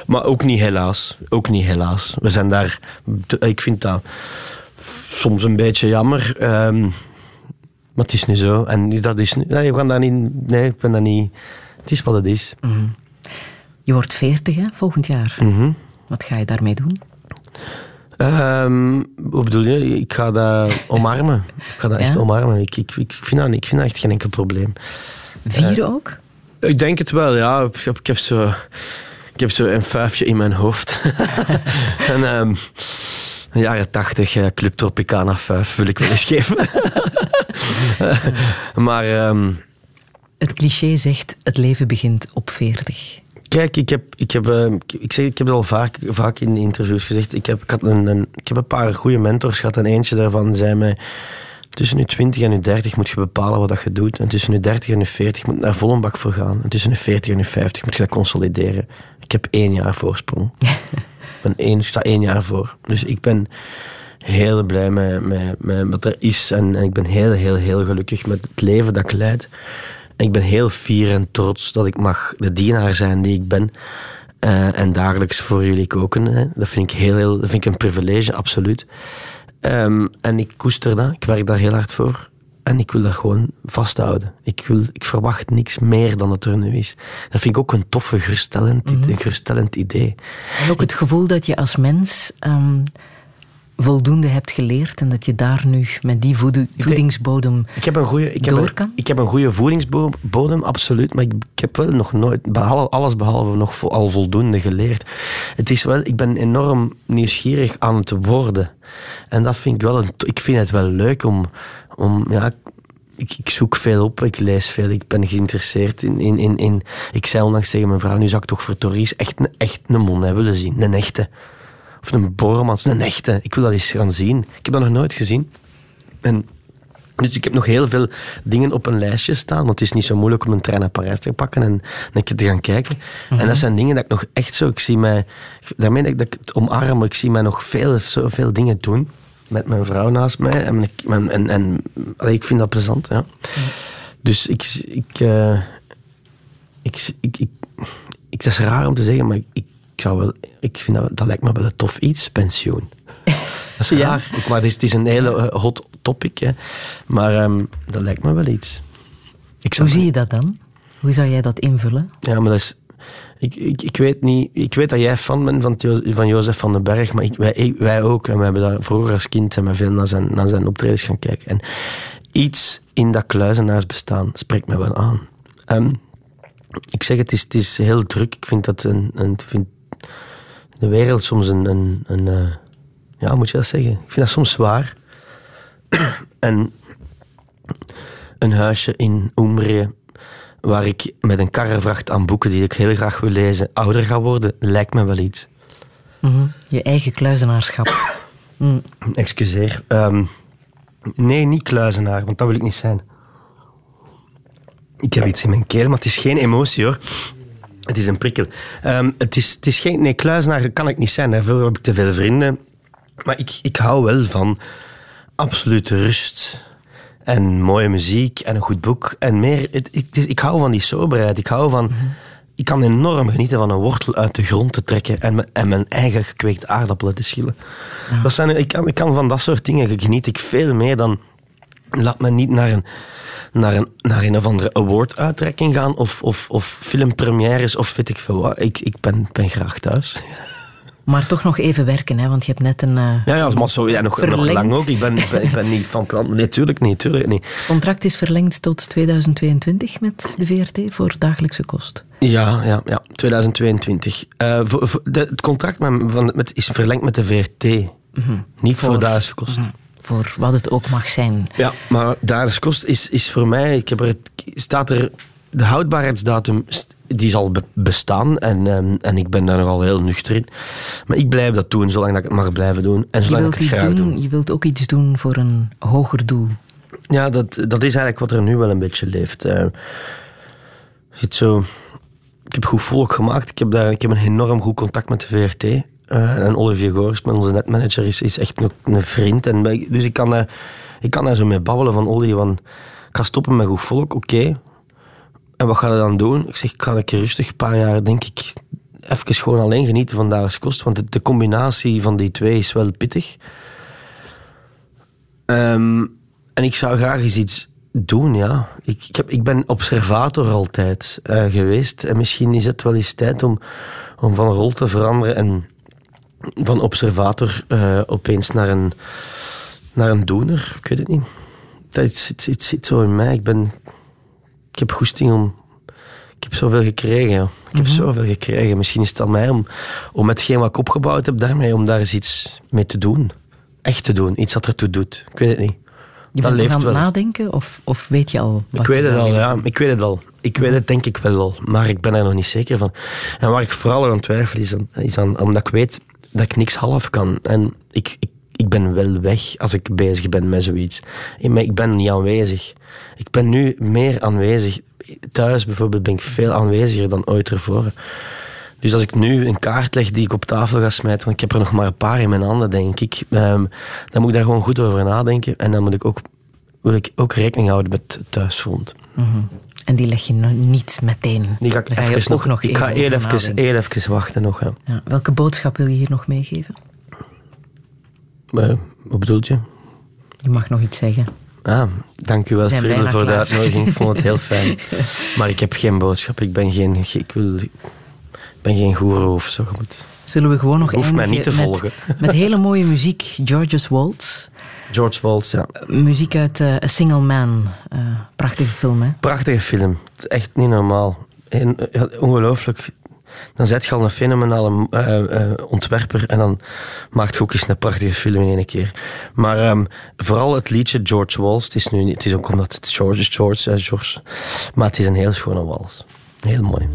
Maar ook niet helaas. Ook niet helaas. We zijn daar... Ik vind dat soms een beetje jammer. ehm, maar het is niet zo. En dat is. Nee, we gaan daar niet... Nee, ik ben dat niet... Het is wat het is. Mhm. Je wordt veertig, hè, volgend jaar. Mhm. Wat ga je daarmee doen? Ehm, hoe bedoel je? Ik ga dat omarmen. Ik ga dat echt omarmen. Ik, ik, ik, vind dat, ik vind dat echt geen enkel probleem. Vieren ook? Ik denk het wel, ja. Ik heb, ik heb zo, ik heb zo een vijfje in mijn hoofd. en ehm een jaren tachtig eh, Club Tropicana 5 wil ik wel eens geven. maar ehm, Het cliché zegt, het leven begint op veertig. Kijk, ik heb, ik, heb, eh, ik, zeg, ik heb het al vaak, vaak in interviews gezegd. Ik heb, ik, had een, een, ik heb een paar goede mentors gehad. En eentje daarvan zei mij... Tussen je 20 en je 30 moet je bepalen wat dat je doet. En tussen je 30 en je 40 moet je daar vol een bak voor gaan. En tussen je 40 en je 50 moet je dat consolideren. Ik heb één jaar voorsprong. ben één, ik sta één jaar voor. Dus ik ben heel blij met, met, met wat er is. En, en ik ben heel, heel, heel gelukkig met het leven dat ik leid. Ik ben heel fier en trots dat ik mag de dienaar zijn die ik ben. Eh, en dagelijks voor jullie koken. Hè. Dat, vind ik heel, heel, dat vind ik een privilege, absoluut. Ehm, en ik koester dat. Ik werk daar heel hard voor. En ik wil dat gewoon vasthouden. Ik, wil, ik verwacht niks meer dan het er nu is. Dat vind ik ook een toffe, geruststellend, een geruststellend idee. En ook het gevoel dat je als mens ehm, voldoende hebt geleerd en dat je daar nu met die voedingsbodem Ik heb een goede, ik heb door een, kan. ik heb een goede voedingsbodem, absoluut. Maar ik, ik heb wel nog nooit, behalve, alles behalve nog vo- al voldoende geleerd. Het is wel, ik ben enorm nieuwsgierig aan het worden. En dat vind ik wel, een, ik vind het wel leuk om, om ja, ik, ik zoek veel op, ik lees veel, ik ben geïnteresseerd in, in, in, in... Ik zei onlangs tegen mijn vrouw, nu zou ik toch voor Tories echt een, echt een mon willen zien, een echte. Of een Bormans, een echte. Ik wil dat eens gaan zien. Ik heb dat nog nooit gezien. En dus ik heb nog heel veel dingen op een lijstje staan. Want het is niet zo moeilijk om een trein naar Parijs te pakken en een keer te gaan kijken. En dat zijn dingen dat ik nog echt zo... Ik zie mij... Daarmee dat ik, dat ik het omarm. Ik zie mij nog veel, zoveel dingen doen. Met mijn vrouw naast mij. En, ik, en, en, en ik vind dat plezant, ja. Dus ik... ik, eh, ik, ik, ik, ik, dat is raar om te zeggen, maar ik, ik, zou wel... Ik vind dat, dat lijkt me wel een tof iets, pensioen. Dat is. Ik, maar het is, het is een hele eh, hot topic. Hè. Maar ehm, dat lijkt me wel iets. Ik Hoe zie je dat dan? Hoe zou jij dat invullen? Ja, maar dat is... Ik, ik, ik, weet niet, ik weet dat jij fan bent van, van Jozef van den Berg, maar ik, wij, wij ook. En we hebben daar vroeger als kind zijn we veel naar zijn, naar zijn optredens gaan kijken. En iets in dat kluizenaarsbestaan spreekt mij wel aan. Ehm, ik zeg het is, het is heel druk. Ik vind dat een, een vind de wereld soms een, een, een uh, ja, moet je dat zeggen? Ik vind dat soms zwaar. en een huisje in Umbrië waar ik met een karrevracht aan boeken die ik heel graag wil lezen ouder ga worden, lijkt me wel iets. Mm Je eigen kluizenaarschap. Mm. Excuseer. Um, nee, niet kluizenaar, want dat wil ik niet zijn. Ik heb iets in mijn keel, maar het is geen emotie hoor. Het is een prikkel. Um, het, is, het is geen... Nee, kluizenaar kan ik niet zijn. Daarvoor heb ik te veel vrienden. Maar ik, ik hou wel van absolute rust. En mooie muziek en een goed boek. En meer... Het, ik, ik hou van die soberheid. Ik hou van... Ik kan enorm genieten van een wortel uit de grond te trekken en, en mijn eigen gekweekt aardappelen te schillen. Dat zijn, ik, kan, ik kan van dat soort dingen geniet ik veel meer dan... Laat me niet naar een naar een, naar een of andere award-uitreiking gaan of, of, of filmpremières of weet ik veel wat. Ik, ik ben, ben graag thuis. Maar toch nog even werken, hè? want je hebt net een. Uh, ja, ja, maar zo, ja, nog, nog lang ook. Ik ben, ik ben, niet van plan. Nee, tuurlijk niet, tuurlijk niet. Het contract is verlengd tot 2022 met de VRT voor dagelijkse kost. Ja, ja, ja 2022. Uh, eh, voor, voor de, het contract met, van, met, is verlengd met de VRT. Mm -hmm. Niet voor, voor dagelijkse kost. Mm -hmm voor wat het ook mag zijn. Ja, maar dagelijks kost is, is voor mij, ik heb er, staat er, de houdbaarheidsdatum die zal bestaan en, um, en ik ben daar nogal heel nuchter in. Maar ik blijf dat doen, zolang dat ik het mag blijven doen. En zolang ik het graag doen, doe. Je wilt ook iets doen voor een hoger doel. Ja, dat, dat is eigenlijk wat er nu wel een beetje leeft. Uh, zo, ik heb goed volk gemaakt. Ik heb, daar, ik heb een enorm goed contact met de VRT. Uh, en Olivier mijn onze netmanager, is, is echt een, vriend. En, dus ik kan, daar, ik kan daar zo mee babbelen van Olly, ik ga stoppen met goed volk, oké. En wat ga je dan doen? Ik zeg, ik ga een keer rustig een paar jaar, denk ik, even gewoon alleen genieten van dagelijks kost. Want de, combinatie van die twee is wel pittig. Um, en ik zou graag eens iets doen, ja. Ik, ik, heb, ik ben observator altijd uh, geweest. En misschien is het wel eens tijd om, om van rol te veranderen en van observator uh, opeens naar een, naar een doener. Ik weet het niet. Dat zit, het zit zo in mij. Ik, ben, ik heb goesting om... Ik heb zoveel gekregen. Ik heb mm -hmm. zoveel gekregen. Misschien is het aan mij om, om hetgeen wat ik opgebouwd heb, daarmee, om daar eens iets mee te doen. Echt te doen. Iets dat ertoe doet. Ik weet het niet. Je dat bent aan het nadenken of, of weet je al wat Ik weet het al, ja. Ik weet het al. Ik weet het denk ik wel al. Maar ik ben er nog niet zeker van. En waar ik vooral aan twijfel is, aan, is aan, omdat ik weet dat ik niks half kan. En ik, ik, ik ben wel weg als ik bezig ben met zoiets. Maar ik ben niet aanwezig. Ik ben nu meer aanwezig. Thuis bijvoorbeeld ben ik veel aanweziger dan ooit ervoor. Dus als ik nu een kaart leg die ik op tafel ga smijten, want ik heb er nog maar een paar in mijn handen, denk ik, um, dan moet ik daar gewoon goed over nadenken. En dan moet ik ook, wil ik ook rekening houden met het thuisfront. -hmm. En die leg je niet meteen. Die ga ik, ga even nog, nog ik ga heel even, heel even wachten nog. Ja. Ja, welke boodschap wil je hier nog meegeven? Uh, wat bedoelt je? Je mag nog iets zeggen. Ah, dank u wel, Friedel, voor klaar. de uitnodiging. Ik vond het heel fijn. maar ik heb geen boodschap. Ik ben geen, ik wil, ik ben geen goeroe of zo. Zullen we gewoon nog Hoef mij niet te volgen. Met, met hele mooie muziek. George's Waltz. George Waltz, ja. Muziek uit uh, A Single Man. Uh, prachtige film, hè? Prachtige film. Echt niet normaal. En, uh, ongelooflijk. Dan zet je al een fenomenale uh, ontwerper en dan maakt je ook eens een prachtige film in één keer. Maar um, vooral het liedje George Waltz. Het is, nu, het is ook omdat het George is, George, George. Maar het is een heel schone wals. Heel mooi.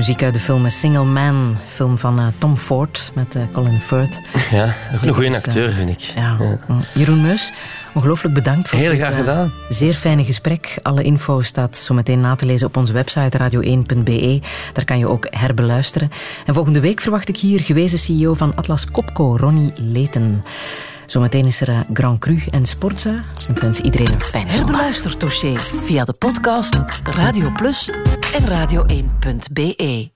Muziek uit de film A Single Man. Film van uh, Tom Ford met uh, Colin Firth. Ja, dat is een goede acteur, vind ik. Ja. ja. Jeroen Meus, ongelooflijk bedankt voor Heel dit graag gedaan. zeer fijne gesprek. Alle info staat zo meteen na te lezen op onze website radio1.be. Daar kan je ook herbeluisteren. En volgende week verwacht ik hier gewezen CEO van Atlas Copco, Ronnie Leten. Zometeen is er Grand Cru en Sportza. Ik wens iedereen een fijne Herbeluister dossier via de podcast Radio Plus en radio1.be.